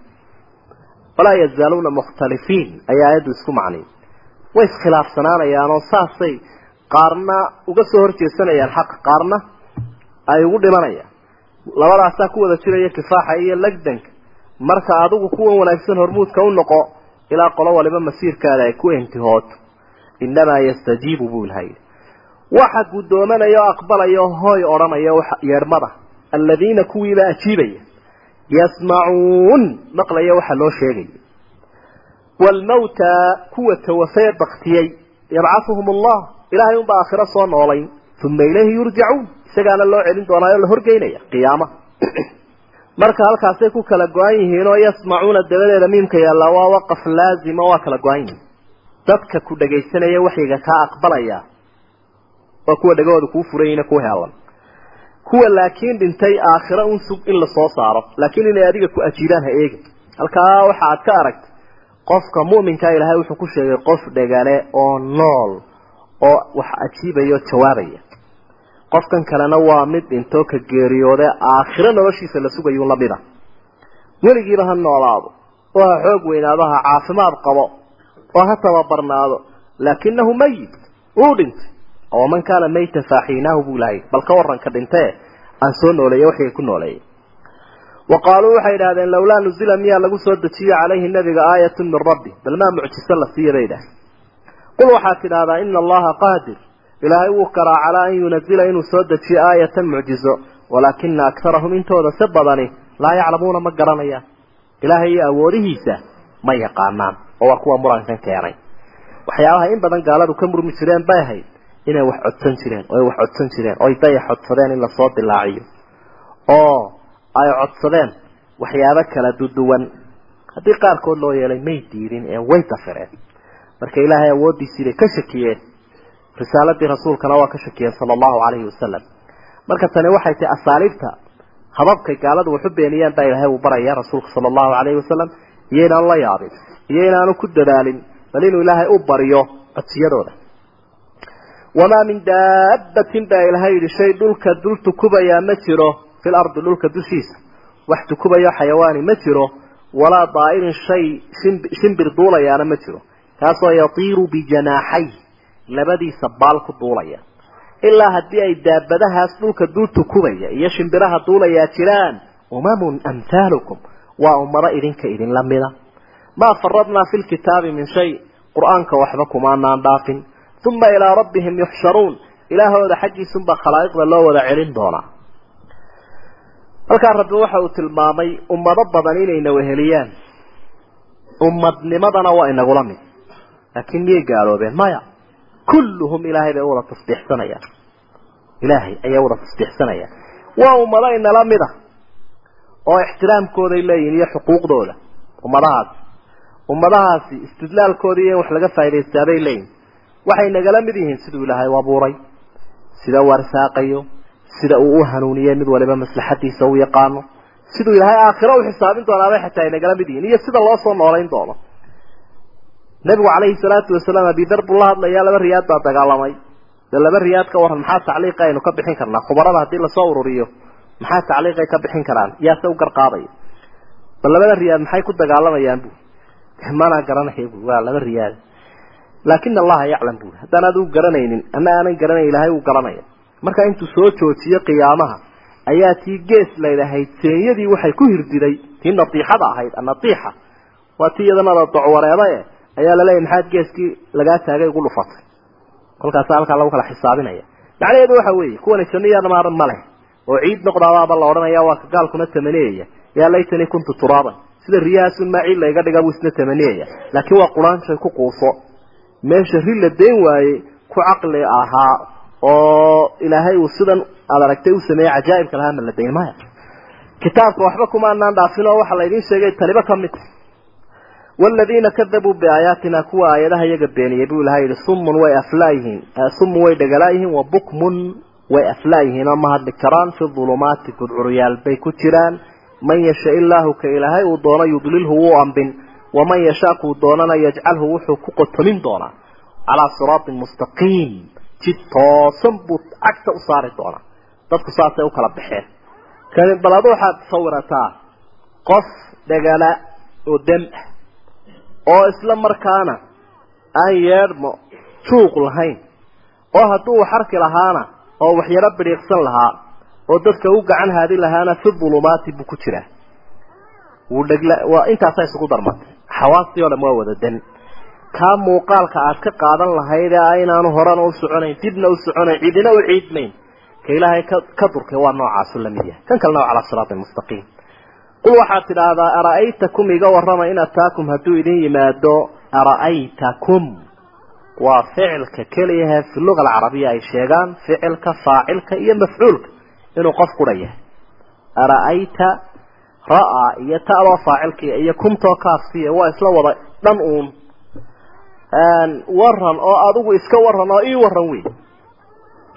Walaa yazaaluuna mukhtalifiin ayaa aayaddu isku macnay way iskhilaafsanaanayaanoo saasay qaarna uga soo horjeesanayaan xaqa qaarna ay ugu dhimanayaan labadaasaa ku wada jiraya kifaaxa iyo lagdanka marka adigu kuwan wanaagsan hormuudka u noqo ilaa qolo waliba masiirkaada ay ku intihooto innamaa yastajiibu buu ilahay waxa guddoomanaya oo aqbalaya oo hooy odhanaya yeedhmada aladiina kuwiibaa ajiibaya yasmacuun maqlaya waxa loo sheegaya. Waalmawta kuwa tawafee baktiyey yabcahuhum allah ilaahay unbaa aakhiro soo noolayn uma ilayhi yurjacuun isagaana loo celin doonaa oo la horgeynaya qiyaama. <clears throat> Marka halkaasay ku kala go-an yihiin oo yasmacuuna dabadeeda miimka yaallaa waa waqaf laazima waa kala go-an yihiin. Dadka ku dhagaysanaya waxyiga kaa aqbalaya waa kuwa dhagahooda kuu furayina ku heelan kuwa laakiin dhintay aakhiro un sug in la soo saaro laakiin inay adiga ku ajiiraan ha eegin. Halkaa waxa aad ka aragtay qofka mu'minka ilaahay wuxuu ku sheegay qof dhegale oo nool oo wax ajiibaya oo jawaabaya qofkan kalena waa mid dhintoo ka geeriyoode aakhiro noloshiisa la sugayuu lamida weligiiba ha noolaado oo ha xoog weynaado ha caafimaad qabo oo ha tababarnaado laakinahu mayit uu dhintay. Oo man kaana maytan faaxiinaahu buu lahay bal ka waranka dhintee aan soo nooleeye waxay ku nooleeyey wa qaaluu waxay idhahdeen lawlaa nuzila miyaa lagu soo dejiyo calayhi nabiga aayatun min rabbi. Bal maa mucjiso la siiya bay idhahdeen qul waxaad tidhahdaa ina allaha qaadir ilaahay wuu karaa calaa an yunazila inuu soo dejiyo aayatan mucjizo walaakina aktarahum intooda si badani laa yaclamuuna ma garanayaan ilaahay iyo awoodihiisa ma yaqaanaan oo waa kuwa murankan keenay. Waxyaabaha in badan gaaladu ka murmi jireen bay ahayd inay wax codsan jireen oo ay wax codsan jireen oo ay dayax codsadeen in la soo dilaaciyo. Oo ay codsadeen waxyaabo kala duduwan haddii qaarkood loo yeelay may diidin ee way dafireen. Marka ilaahay awooddiisii bay ka shakiyeen risaaladii rasuulkana waa ka shakiyeen sala allahu calayhi wasalam marka tani waxay tahay asaaliibta hababkay gaaladu waxu beeniyaan baa ilaahay uu baraya rasuulka sala allahu calayhi wasalam iyo inaanu la yaabin iyo inaanu ku dadaalin bal inuu ilaahay u bariyo codsiyadooda. Wamaa min daabbatin baa ilaahay yidhi shay dhulka dul tukubayaa ma jiro fil ardi dhulka dushiisa wax tukubayo xayawaani ma jiro walaa daa'irin shay shimbir duulayaana ma jiro kaasoo yatiiru bijanaaxay labadiisa baal ku duulaya. Ilaa haddii ay daabadahaas dhulka dul tukubaya iyo shimbiraha duulayaa jiraan umamun amhaalukum waa ummado idinka idinla mida. Maa faradnaa fi lkitaabi min shay qur'aanka waxba kumaanaan dhaafin. Uma ilaa rabbihim yuxsharuun ilaahooda xaggiisunbaa khalaa'iqda loo wada celin doonaa. Halkaa rabbi waxa uu tilmaamay ummado badan inayna weheliyaan. Ummadnimadana waa inagula mid laakiin miyay gaaloobeen? Maya kulluhum ilaahay bay u wada tasbiixsanayaan. Ilaahay ayaa wada tasbiixsanayaan. Waa ummado inala mid a oo ixtiraamkooday leeyihiin iyo xuquuqdooda. Ummadahaasi ummadahaasi istidlaalkoodii iyo in wax laga faa'idaystaaday leeyihiin waxay nagala mid yihiin siduu ilaahay u abuuray sida uu arsaaqayo sida uu u hanuuniyey mid waliba maslaxadiisa u yaqaano. Siduu ilaahay aakhiro u xisaabin nabigu calayhi salaatu wasalaam abidar buu la hadlayaa laba riyaad baa dagaalamay. Dee laba riyaad ka waran maxaa tacliiqa aynu ka bixin karnaa? Khubarada haddii la soo ururiyo maxaa tacliiqay ka bixin karaan? Yaase u garqaadaya bal labada riyaad maxay ku dagaalamayaan bu manaa garanaya bu waa laba riyaad. Laakina allaha yaclam buuri haddaan adigu garanaynin ama aanan garanayn ilaahay uu garanaya. Marka intuu soo joojiyo qiyaamaha ayaa tii gees laydahayd seenyadii waxay ku hirdiday tii natiixada ahayd anatiixa waa tii iyadana la docwareeda e ayaa laleeyahy maxaad geeskii lagaa taagay ugu dhufatay. Kolkaasa halkaa lagu kala xisaabinaya. Macnaheedu waxa weeye kuwani janniya maaran ma leh oo ciid noqdaadaaba la odhanaya waa gaalkuna tamaniyaya yaa laytanii kuntu turaaban. Sida riyahaasun maa ciid layga dhiga buu isna tamaniyaya laakiin waa quraanjay ku quuso. Meesha ri la dayn waaye ku caqli ahaa oo ilaahay uu sidan aad aragtay u sameeyey cajaa'ibka lahaa ma la dayn maya kitaabka waxba kuma anaan dhaafin oo waxaa laydin sheegay taliba ka mid والذين كذبوا بآياتنا كوا آياتها يقبين يبيو لها يدي صم ويأفلايهن صم ويدقلايهن وبكم ويأفلايهن أما هاد الكران في الظلمات كد عريال بي كتران من يشاء الله كإلهي ودونا يضلله وأنبن ومن يشاء كدونا يجعله وحكوكة من دونا على صراط مستقيم جدا صنبط عكس أصار دونا تدك صاصة وكلا بحير كان بلادو حد صورتا قف دقلاء ودم oo isla markaana aan yeedhmo juuq lahayn oo hadduu xarki lahaana oo waxyaro bidhiiqsan lahaa oo dadka u gacan haadi lahaana fi dulumaati buu ku jiraa. Wuu dhegla waa intaasaa isugu darmatay. Xawaastii oo dham waa wada dan. Kaa muuqaalka aad ka qaadan lahayd ee inaanu horena u soconayn dibna u soconayn cidina u ciidmayn ka ilaahay ka ka durkay waa noocaasu la mid yahay. Kan kalena waa calaa siraati mustaqiim qul waxaad tidhaahdaa ara'aytakum iga warrama in ataakum hadduu idin yimaado? Ara'aytakum. Waa ficilka keliyahe fi luga alcarabiya ay sheegaan ficilka faacilka iyo mafcuulka inuu qof qura yahay. Ara'ayta ra'aa iyo ta'doo faacilkiia iyo kumtoo kaafsiya waa isla wada dhan uun. Waran oo adigu iska waran oo ii waran wey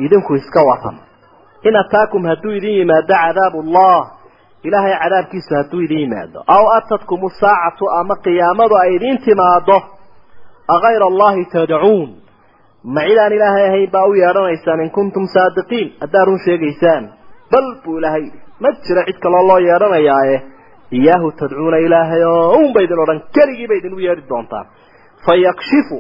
idinku iska waran in ataakum hadduu idin yimaado cadaabullah ilaahay cadaabkiisu hadduu idin yimaado. Aw atadkum saacatu ama qiyaamadu ay idiin timaado agayra allahi tadcuun. Ma cidaan ilaahay ahayn baa u yeedhanaysaan in kuntum saadiqiin. Haddaad run sheegaysaan. Bal buu ilaahay ma jiro cid kaloo loo yeedhanayaaye. Iyaahu tadcuuna ilaahay oo un ba idin odhan. Keligii ba idin u yeedhi doontaan. Fa yakshifu.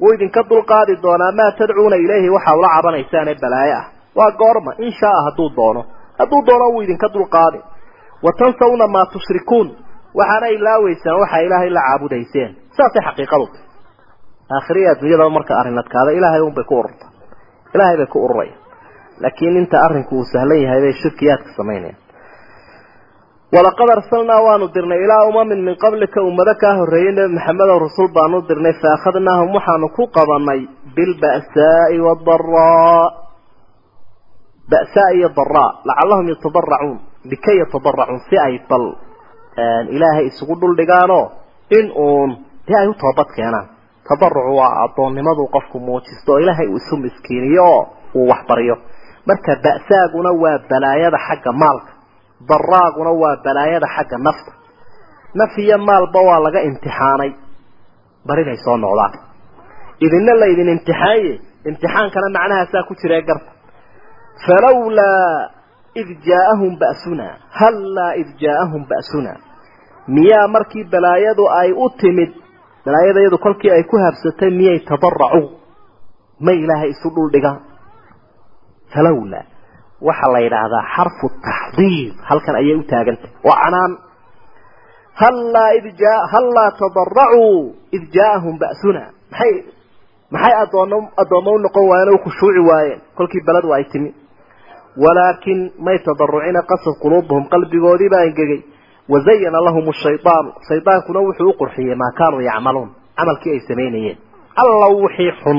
Wuu idinka dulqaadi doonaa maa tadcuuna ilayhi waxaa ula cabanaysaan ee balaayo ah waa goorma. In shaaa hadduu doono. Hadduu doono wuu idinka dulqaadi wa tansawna maa tushrikuun waxaana ilaaweysaan waxaa ilaahay la caabudayseen. Saasay xaqiiqadu tahy aakhiriya adduunyadaba marka arrin adkaada ilaahay un bay ku ururta. Ilaahay bay ku ururaya laakiin inta arrinku uu sahlan yahay bay shirkiyaadka samaynayaan. Walaqad arsalnaa waanu dirnay ilaa umamin min qablika ummado kaa horreeyey nebi maxamedow rasul baanu dirnay fa akhadnaahum waxaanu ku qabanay bilba'saa'i waadaraa ba'saa iyo daraa lacallahum yatadaracuun likay yatadaracuun si ay bal ilaahay isugu dhuldhigaanoo in uun dee ay u toobad keenaan tadarucu waa addoonnimadu qofku muujisto oo ilaahay uu isu miskiiniyo oo uu waxbaryo marka ba'saaguna waa balaayada xagga maalka daraaguna waa balaayada xagga nafta naf iyo maalba waa laga imtixaanay bar inay soo noqdaan idinna la idin imtixaanye imtixaankana macnahaasaa ku jira garta falawlaa id jaaahum ba'suna hallaa id jaaahum ba'suna miyaa markii balaayadu ay u timid balaayada iyadu kolkii ay ku habsatay miyay tadaracuu may ilaahay isu dhuldhigaan falawlaa waxaa la yidhaahdaa xarfu taxdiir halkan ayay u taagantay waa canaan hallaa id jaa hallaa tadaracuu id jaaahum ba'suna maxay maxay addoon addoommo u noqon waayeen oo u khushuuci waayeen kolkii beladu ay timi walaakin may tadarucina qasad quluubuhum qalbigoodii baa engegay. Wazayana lahum shaydaanu shaydaankuna wuxuu u qurxiyey maa kaanuu yacmaluun camalkii ay samaynayeen alla wixii xun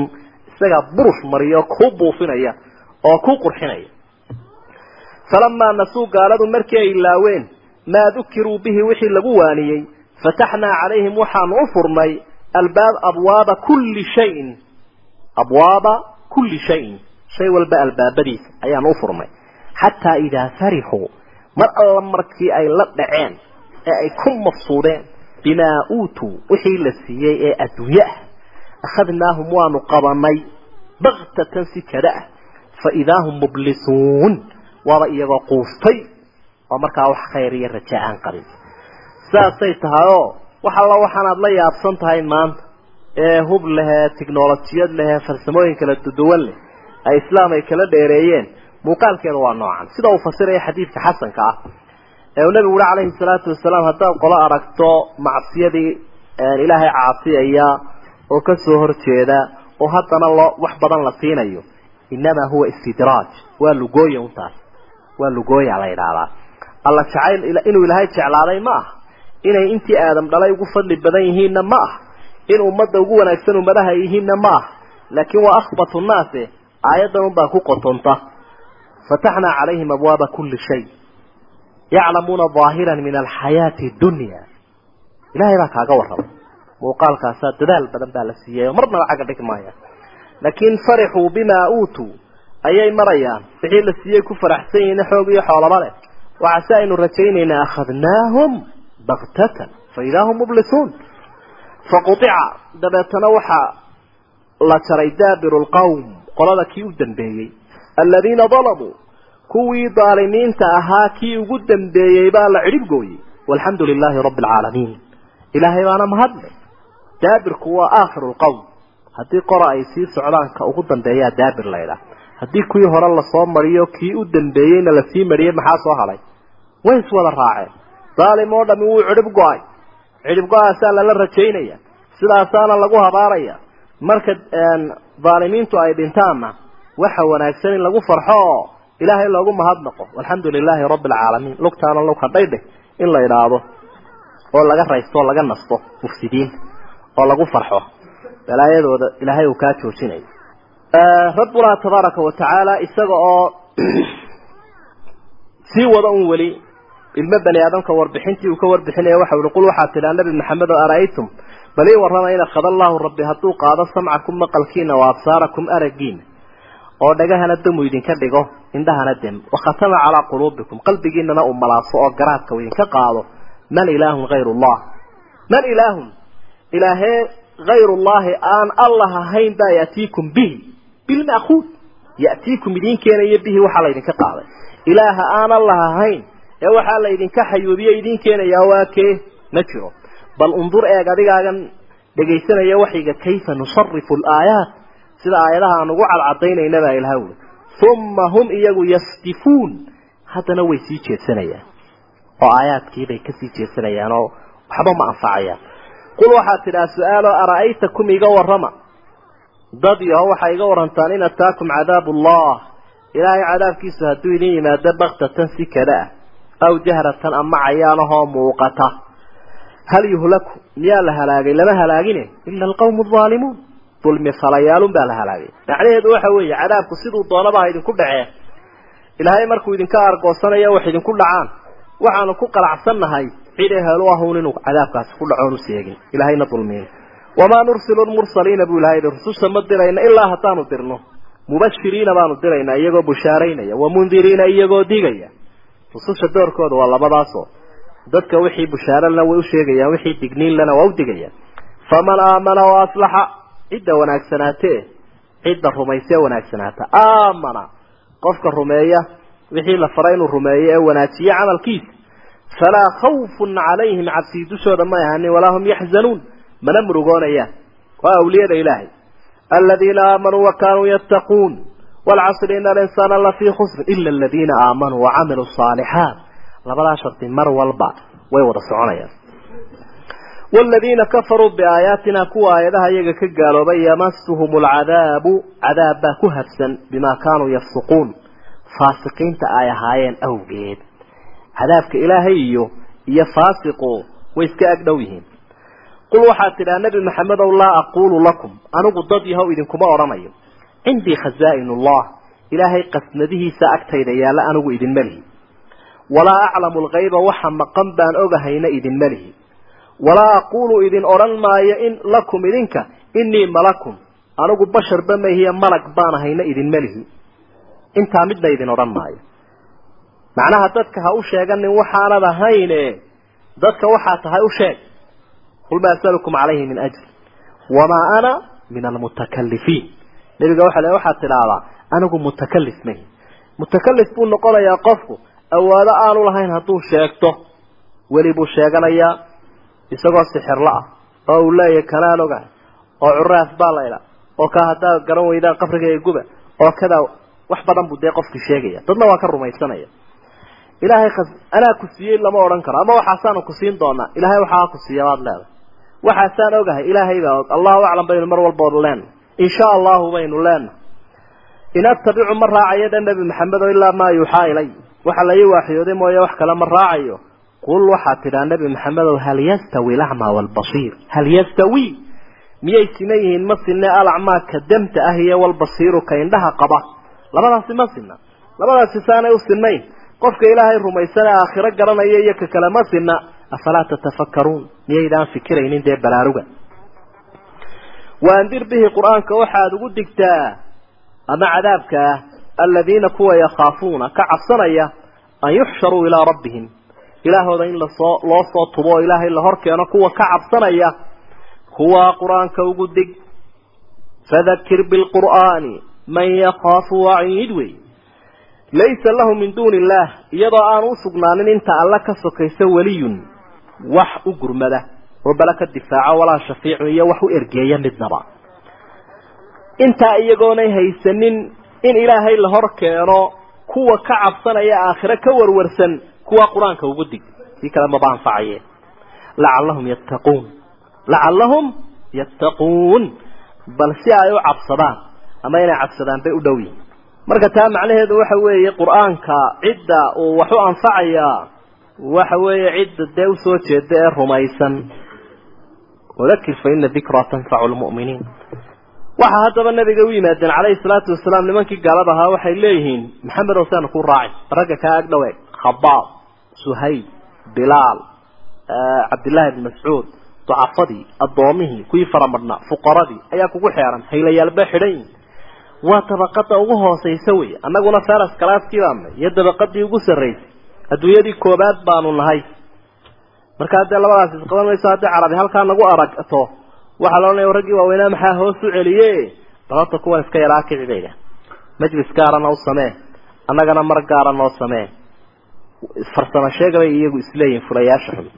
isagaa burush mariya oo kuu buufinaya oo kuu qurxinaya. Falamaa nasuu gaaladu markii ay ilaaween maa dukiruu bihi wixii lagu waaniyey fataxnaa calayhim waxaanu u furnay albaab abwaaba kulli shayin abwaaba kulli shayin shay walba albaabadiisa ayaanu u furnay xataa idaa farixuu mar alla markii ay la dhaceen ee ay ku mafsuudeen bimaa uutuu wixii la siiyey ee adduunye ah. Akhadnaahum waanu qabanay baktatan si kada ah. Fa idaa hum mublisuun waaba iyagoo quustay oo markaa wax khayr iyo raja aan qabin. Saasay tahay wax alla waxaanaad la yaabsan tahay maanta. Ee hub lehee tiknolojiyad lehee farsamooyin kala leh ay islaam ay kala dheereeyeen. Muuqaalkeedu waa noocan. Sida uu fasiraya xadiidka xasanka ah ee uu nabigu uri calayhi salaatu wasalaam haddaad qolo aragto macsiyadii ilaahay caasiyaya oo ka soo horjeeda oo haddana loo wax badan la siinayo. Inamaa huwa istidraaj. Waa lugooya untaas waa lugooya la yidhaahdaa. Alla jacayl inuu ilaahay jeclaaday ma ah inay intii aadam dhalay ugu fadli badan yihiinna ma ah in ummadda ugu wanaagsan ummadaha yihiinna ma ah laakiin waa akhbatu nnaase aayaddan unbaa ku qotonta. Fataxnaa calayhim abwaaba kulli shay. Yaclamuuna daahiran min alxayaati dunya. Ilaahay baa kaaga warramay muuqaalkaasaa dadaal badan baa la siiyey oo marnaba cagga dhigi maaya. Laakiin farixuu bimaa uutuu ayay marayaan. Wixii la siiyey ku faraxsan yihiin xoog iyo xoolaba leh. Waxaa si aynu rajaynaynaa akhadnaahum baktatan fa idaa hum mublisuun. Faqutica dabeetana waxaa la jaray daabiru lqowm qolada kii u dambeeyey. Aladiina dalamuu kuwii daalimiinta ahaa kii ugu dambeeyey baa la cidhib gooyey. Walxamdu lilaahi rabbi alcaalamiin ilaahay baana mahadle daabirku waa aakhiru lqowm haddii qora ay sii socdaan ka ugu dambeeyaa daabir laydhaah haddii kuwii hore la soo mariyo kii u dambeeyeyna la sii mariyey maxaa soo hadhay way iswada raaceen. Daalim oo dhami wuu cidhib go'ay. Cidhib go'aasaa lala rajaynaya sidaasaana lagu habaaraya marka daalimiintu ay dhintaanna waxa wanaagsan in lagu farxo oo ilaahay loogu mahadnaqo alxamdu lilaahi rabbi alcaalamiin lugtaana lug hadhaydheh in la idhaahdo oo laga raysto oo laga nasto mufsidiinta oo lagu farxo. Balaayadooda ilaahay uu kaa joojinayo rabbuna tabaaraka wa tacaala isaga oo <clears throat> sii wada un weli ilmo bani aadamka warbixintii uu ka warbixinaya waxa uhi qul waxaa tidhaa nabi maxamed oo ara'aytum bal ii warrama in akhada allahu rabbi hadduu qaado samcakum maqalkiina wa absaarakum aragiina oo dhagahana damu idinka dhigo indhahana dem wakhatama calaa quluubikum qalbigiinana uu malaaso oo garaadka uu idinka qaado man ilaahun hayru llah man ilaahun ilaahee hayrullahi aan allah ahayn baa ya'tiikum bihi bilma'kuud ya'tiikum idiin keenayo bihi waxaa laydinka qaaday. Ilaaha aan allah ahayn ee waxaa laydinka xayuubiye idiin keenayaa waa kee ma jiro bal undur eeg adigaagan dhegaysanaya waxyiga kayfa nusarifu alaayaat? Sida aayadaha aan ugu cadcadaynayna baa ilaha wuli uma hum iyagu yasdifuun haddana way sii jeedsanayaan. Oo aayaadkiibay ka sii jeedsanayaan oo waxba ma anfacayaan. Qul waxaad tidhaha su'aalo ara'aytakum iga warrama? Dad yaho waxay iga warantaan in ataakum cadaabu allah ilaahay cadaabkiisu hadduu idin yimaado baktatan si kada ah aw jahratan ama cayaanahoo muuqata hal yuhlaku miyaa la halaagay lama halaagine ila alqawmu alzaalimuun dulmi falayaalun baa la halaagay macnaheedu waxa weeye cadaabku siduu doonaba idinku dhacee ilaahay markuu idinka argoosanayo wax idinku dhacaan waxaanu ku qalacsannahay cid ehelu ahun inuu cadaabkaasi ku dhaco onu seegin ilaahayna dulmiyin wamaa nursilu lmursaliina buu ilahay rususha ma dirayna ilaa haddaanu dirno mubashiriina baanu diraynaa iyagoo bushaaraynaya wamundiriina iyagoo digaya rususha doorkooda waa labadaasoo dadka wixii bushaaralna way u sheegayaan wixii digniinlana waa u digayaan. Faman aamana wa aslaxa cidda wanaagsanaatee cidda rumaysee wanaagsanaata. Aamana qofka rumeeya wixii la faray inuu rumeeyo ee wanaajiye camalkiisa falaa khawfun calayhim cabsii dushooda may ahanin walaa hum yaxzanuun. Mana murugoonayaan waa awliyada ilaahay. Aladiina aamanuu wa kaanuu yattaquun waalcasri ina alinsaana lafii khusrin ila aladiina aamanuu wacamiluu saalixaat labadaa shardi mar walba way wada soconayaan. waaladiina kafaruu biaayaatina kuwa aayadaha iyaga ka gaaloobay yamasuhum alcadaabu cadaab baa ku habsan bimaa kaanuu yafsuquun faasiqiinta ay ahaayeen awgeed cadaabka ilaahay iyo iyo faasiqu way iska agdhow yihiin qul waxaad tidhaha nebi maxamedow laa aquulu lakum anigu dad yahow idinkuma odhanayo cindii khazaa'in ullah ilaahay walaa aclamu alghayba waxa maqan baan ogahayna idinma lihi walaa aquulu idin odhan maayo in lakum idinka innii malakun anigu basharba mahiye malag baan ahayna idinma lihi intaa midna idin odhan maayo. Macnaha dadka ha u sheeganin waxaanad ahayne dadka waxaa tahay u sheeg. Qul ma asalukum calayhi min ajr. Wamaa ana min almutakalifiin nebiga waxa le waxaad tidhaahdaa anigu mutakalif mahi mutakalif buu noqonayaa qofku awaado aanu lahayn hadduu sheegto weli buu sheeganayaa isagoo sixirla ah oo uu leeyahay kanaan ogahay oo curaaf baa laydha oo ka haddaad garan weydaan qabrigaya guba oo kadaa wax badan buu dee qofkii sheegaya dadna waa ka rumaysanaya. Ilaahay anaa ku siiyey lama odhan karo ama waxaasaanu ku siin doonaa ilaahay waxaa ku siiya baad leedahay. Waxaasaan ogahay ilaahay baa og allahu aclam baynu mar walbood leenahay insha allahu baynu leenahay in attabicu ma raacayo dhan nebi maxamed ilaa maa yuuxaa ilay waxa la ii waaxyooday mooye wax kale ma raacayo. Qul waxaad tidhaa nebi maxamedow hal yastawi alacmaa waalbasiir hal yastawi? Miyay siman yihiin? Ma sinne alacmaa ka damta ah iyo walbasiiru ka indhaha qaba. Labadaasi ma sinna. Labadaasi saanay u sinnayn. Qofka ilaahay rumaysan ee aakhiro garanaya iyo ka kale ma sinna. Afalaa tatafakkaruun? Miyaydaan fikiraynin dee baraaruga? Waandir bihi qur'aanka waxaad ugu digtaa ama cadaabka ah aladiina kuwa yakhaafuuna ka cabsanaya an yuxsharuu ilaa rabbihim. Ilaahooda in la soo loo soo tubo oo ilaahay la hor keeno kuwa ka cabsanaya kuwaa qur'aanka ugu dig. Fadakir bilqur'aani man yakhaafu waciid wey. Laysa lahu min duuni illaah iyadoo aanu u sugnaanin inta alle ka sokaysa weliyun wax u gurmada oo bale ka difaaco walaa shafiicun iyo wax u ergeeya midnaba. Intaa iyagoonay haysanin in ilaahay la hor keeno kuwa ka cabsanaya aakhiro ka warwarsan kuwa qur'aanka ugu dig. Si kale maba anfacaye lacallahum yattaquun. Lacallahum yattaquun. Bal si ay u cabsadaan ama inay cabsadaan bay u dhow yihiin marka taa macnaheedu waxa weeye qur'aanka cidda uu wax u anfacayaa waxa weeye cidda dee u soo jeeda ee rumaysan. Wadakir fa ina dikraa tanfacu lmu'miniin waxaa haddaba nabiga u yimaadeen calayhi salaatu wasalaam nimankii gaalada ahaa waxay leeyihiin maxamed oo saanu ku raacay ragga kaa ag dhawe khabaab suhayb bilaal cabdillahi bn mascuud ducafadii addoomihii kuwii faramadhnaa fuqaradii ayaa kugu xeeran haylayaalba xidhan yihiin waa dabaqada ugu hoosaysa wey annaguna feras kalaaskii baanay iyo dabaqadii ugu sarraysay adduunyadii koobaad baanu nahay. Markaa dee labadaas isqaban mayso haddii carabi halkaa nagu aragto waxaa la odhanaya raggii waaweynaa maxaa hoos u celiye? Balota kuwan iska yaraa kici bayda majlis gaarana u samee. Annagana mar gaara noo samee. Farsamo sheega bay iyagu isleeyihin fulayaasha xun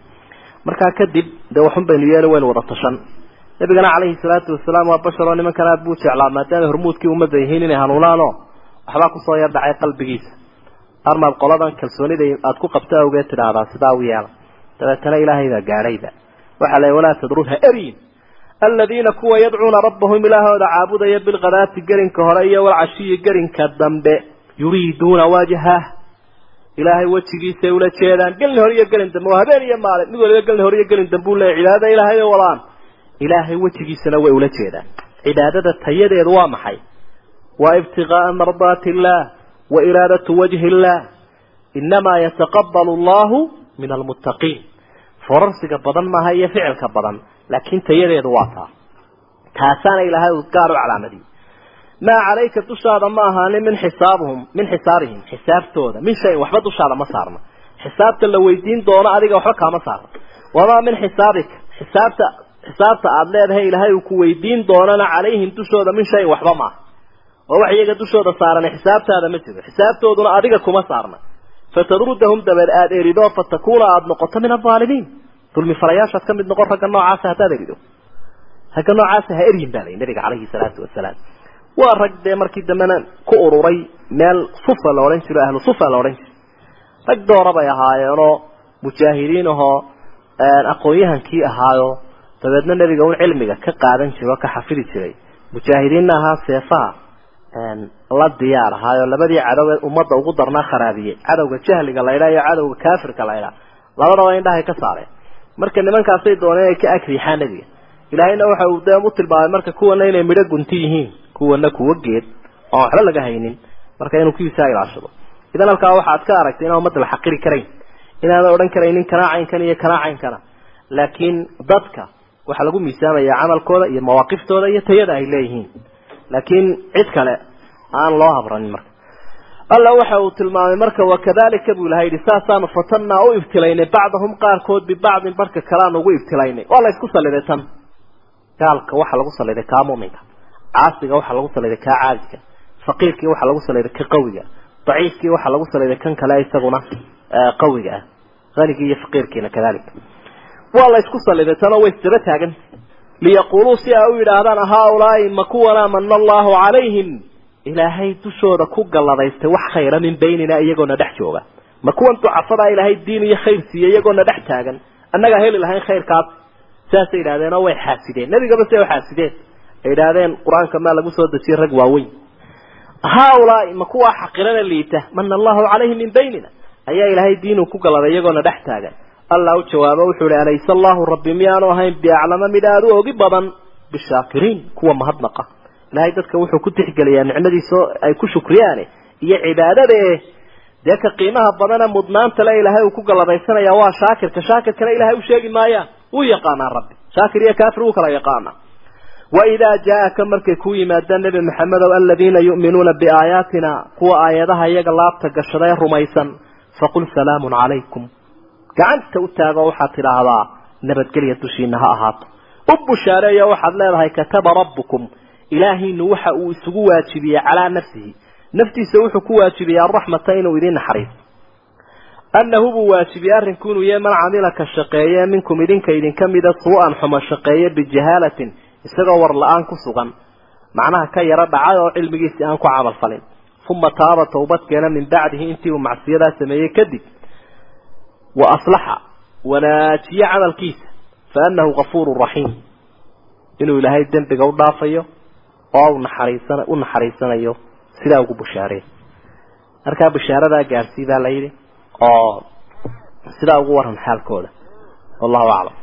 markaa kadib dee waxun baynu yeeli waynu wada tashan nabigana calayhi salaatu wasalaam waa bashar oo nimankan aad buu jeclaa maadaama hormuudkii ummadda yihiin inay hanuunaanoo waxbaa ku soo yar dhacay qalbigiisa. Armaad qoladan kalsoonida aad ku qabto awgeed tidhaahdaa sidaa u yeela. Dabeetana ilaahay baa gaadhayba waxaa la walaa tadruun ha aladiina kuwa yadcuuna rabbahum ilaahooda caabudaya bilkadaati gerinka hore iyo walcashiyi gerinka dambe yuriiduuna wajhah ilaahay wejigiisay ula jeedaan. Gelin hore iyo gelin dambe waa habeen iyo maalin mid waliba gelin hore iyo gelin dambe u leeya cibaadada ilaahay bay wadaan ilaahay wejigiisana way ula jeedaan. Cibaadada tayadeedu waa maxay? Waa ibtiqaa'a mardaati illaah wa iraadatu wajhi illaah inamaa yataqabalu allahu min almuttaqiin forarsiga badan maaha iyo ficilka badan laakiin tayadeedu waa taa. Taasaana ilaahay uu gaar u calaamadiyey maa calayka dushaada ma ahaanin min xisaabuhum min xisaabihim xisaabtooda. Min shayin waxba dushaada ma saarna xisaabta la weydiin doono adiga waxba kaama saarna wamaa min xisaabika. Xisaabta xisaabta aada leedahay ilaahay uu ku weydiin doonana calayhim dushooda min shayin waxba maaha oo wax iyaga dushooda saaran xisaabtaada ma jiro. Xisaabtooduna adiga kuma saarna. Fatadrudahum dabeed aada erido fatakuuna aada noqoto min alaalimiin dulmi falayaashaad ka mid noqon ragga noocaasa haddaad erido ragga noocaasa ha eryin baa layi nabiga calayhi salaatu wasalaam waa rag dee markii dambena ku ururay meel sufa la odhan jiro ahlu sufa la odhan jiro rag doora bay ahaayeenoo mujaahidiin ahoo aqoon-yahankii ahaayo dabeedna nebiga un cilmiga ka qaadan jiro ka xafidi jiray. Mujaahidiinna ahaa seefaha la diyaar ahaayo labadii cadow ee ummadda ugu darnaa kharaabiyey cadowga jahliga laydhaa iyo cadowga kaafirka laydhaa labadaba indhahay ka saareen marka nimankaasay dooneen ay ka agriixaan nebiga ilaahayna waxa uu dee u tilmaamay marka kuwana inay midho gunti yihiin kuwana kuwa geed oon waxba laga haynin. Marka inuu kiisaa ilaashado. Idan halkaa waxaad ka aragtay inaan ummadda la xaqiri karayn inaadan odhan karaynin kanaacaynkan iyo kanaacaynkana laakiin dadka waxaa lagu miisaamaya camalkooda iyo mawaaqiftooda iyo tayada ay leeyihiin. Laakiin cid kale aan loo habranin marka alla waxa uu tilmaamay marka wakadalika buu ilahay yidhi saasaanu fatannaa u ibtilaynay bacdahum qaarkood bibacdin barka kaleaan ugu ibtilaynay. Waa la isku saliday tan. Gaalka waxaa lagu saliday kaa muminka caasiga waxaa lagu saliday kaa caadiska faqiirkii waxaa lagu saliday ka qawiga daciifkii waxaa lagu saliday kan kale isaguna qawiga ah. Hanigii iyo faqiirkiina kadalika. Waa la isku saliday tanoo way isdaba taagan. Liyaquluu si ay u yidhaahdaan haaulaai ma kuwana mana allahu calayhim ilaahay dushooda ku galladaystay wax khayra min baynina iyagoona dhex jooga. Ma kuwan ducafadaa ilaahay diin iyo khayr siiye iyagoona dhex taagan. Annagaa heli lahayn khayrkaas. Saasay yidhahdeen oo way xaasideen. Nebigaba ay xaasideen. Ay yidhaahdeen qur'aanka maa lagu soo dejiyey rag waaweyn. Haaulaai ma kuwaa xaqirana liita. Mana allahu calayhim min baynina. Ayaa ilaahay diinuu ku galladay iyagoona dhex taagan. Allah u jawaabo wuxuu ihi alayse allahu rabbi miyaanu ahayn biaclama mid aada u ogi badan? Bishaakiriin kuwa mahadnaqa ilahay dadka wuxuu ku tixgeliyaa nicmadiisa ay ku shukriyaane iyo cibaadade dee ka qiimaha badane mudnaanta le ilaahay uu ku galladaysanaya waa shaakirka. Shaakirkana ilahay u sheegi maayaan wuu yaqaanaa rabbi. Shaakir iyo kaafir wuu kala yaqaanaa. Waidaa jaa-aka markay ku yimaadaan nebi maxamedow aladiina yu'minuuna biaayaatina kuwa aayadaha iyaga laabta gashadae rumaysan faqul salaamun calaykum. Gacanta u taago waxaad tidhaahdaa nabadgelya dushiina ha ahaato. U bushaareeyo waxaad leedahay kataba rabbukum ilaahaynu waxa uu isugu waajibiyey calaa nafsihi. Naftiisa wuxuu ku waajibiyey araxmata inuu idin naxariiso annahu buu waajibiyey arrinku inuu yahay man camila ka shaqeeye minkum idinka idinka mida suu-an xumo shaqeeye bijahaalatin isagoo war la'aan ku sugan. Macnaha ka yaro dhacay oo cilmigiisii aan ku camal falin. Uma taaba towbadkeena min bacdihi intii uu macsiyadaa sameeyey kadib. Wa aslaxa wanaajiye camalkiisa fa annahu gafuuru raxiim. Inuu ilaahay dembiga u dhaafayo oo u naxariisanayo sidaa ugu bushaareen. Markaa bushaaradaa gaarsii baa la yidhi oo sidaa ugu waran xaalkooda. Wallahu aclam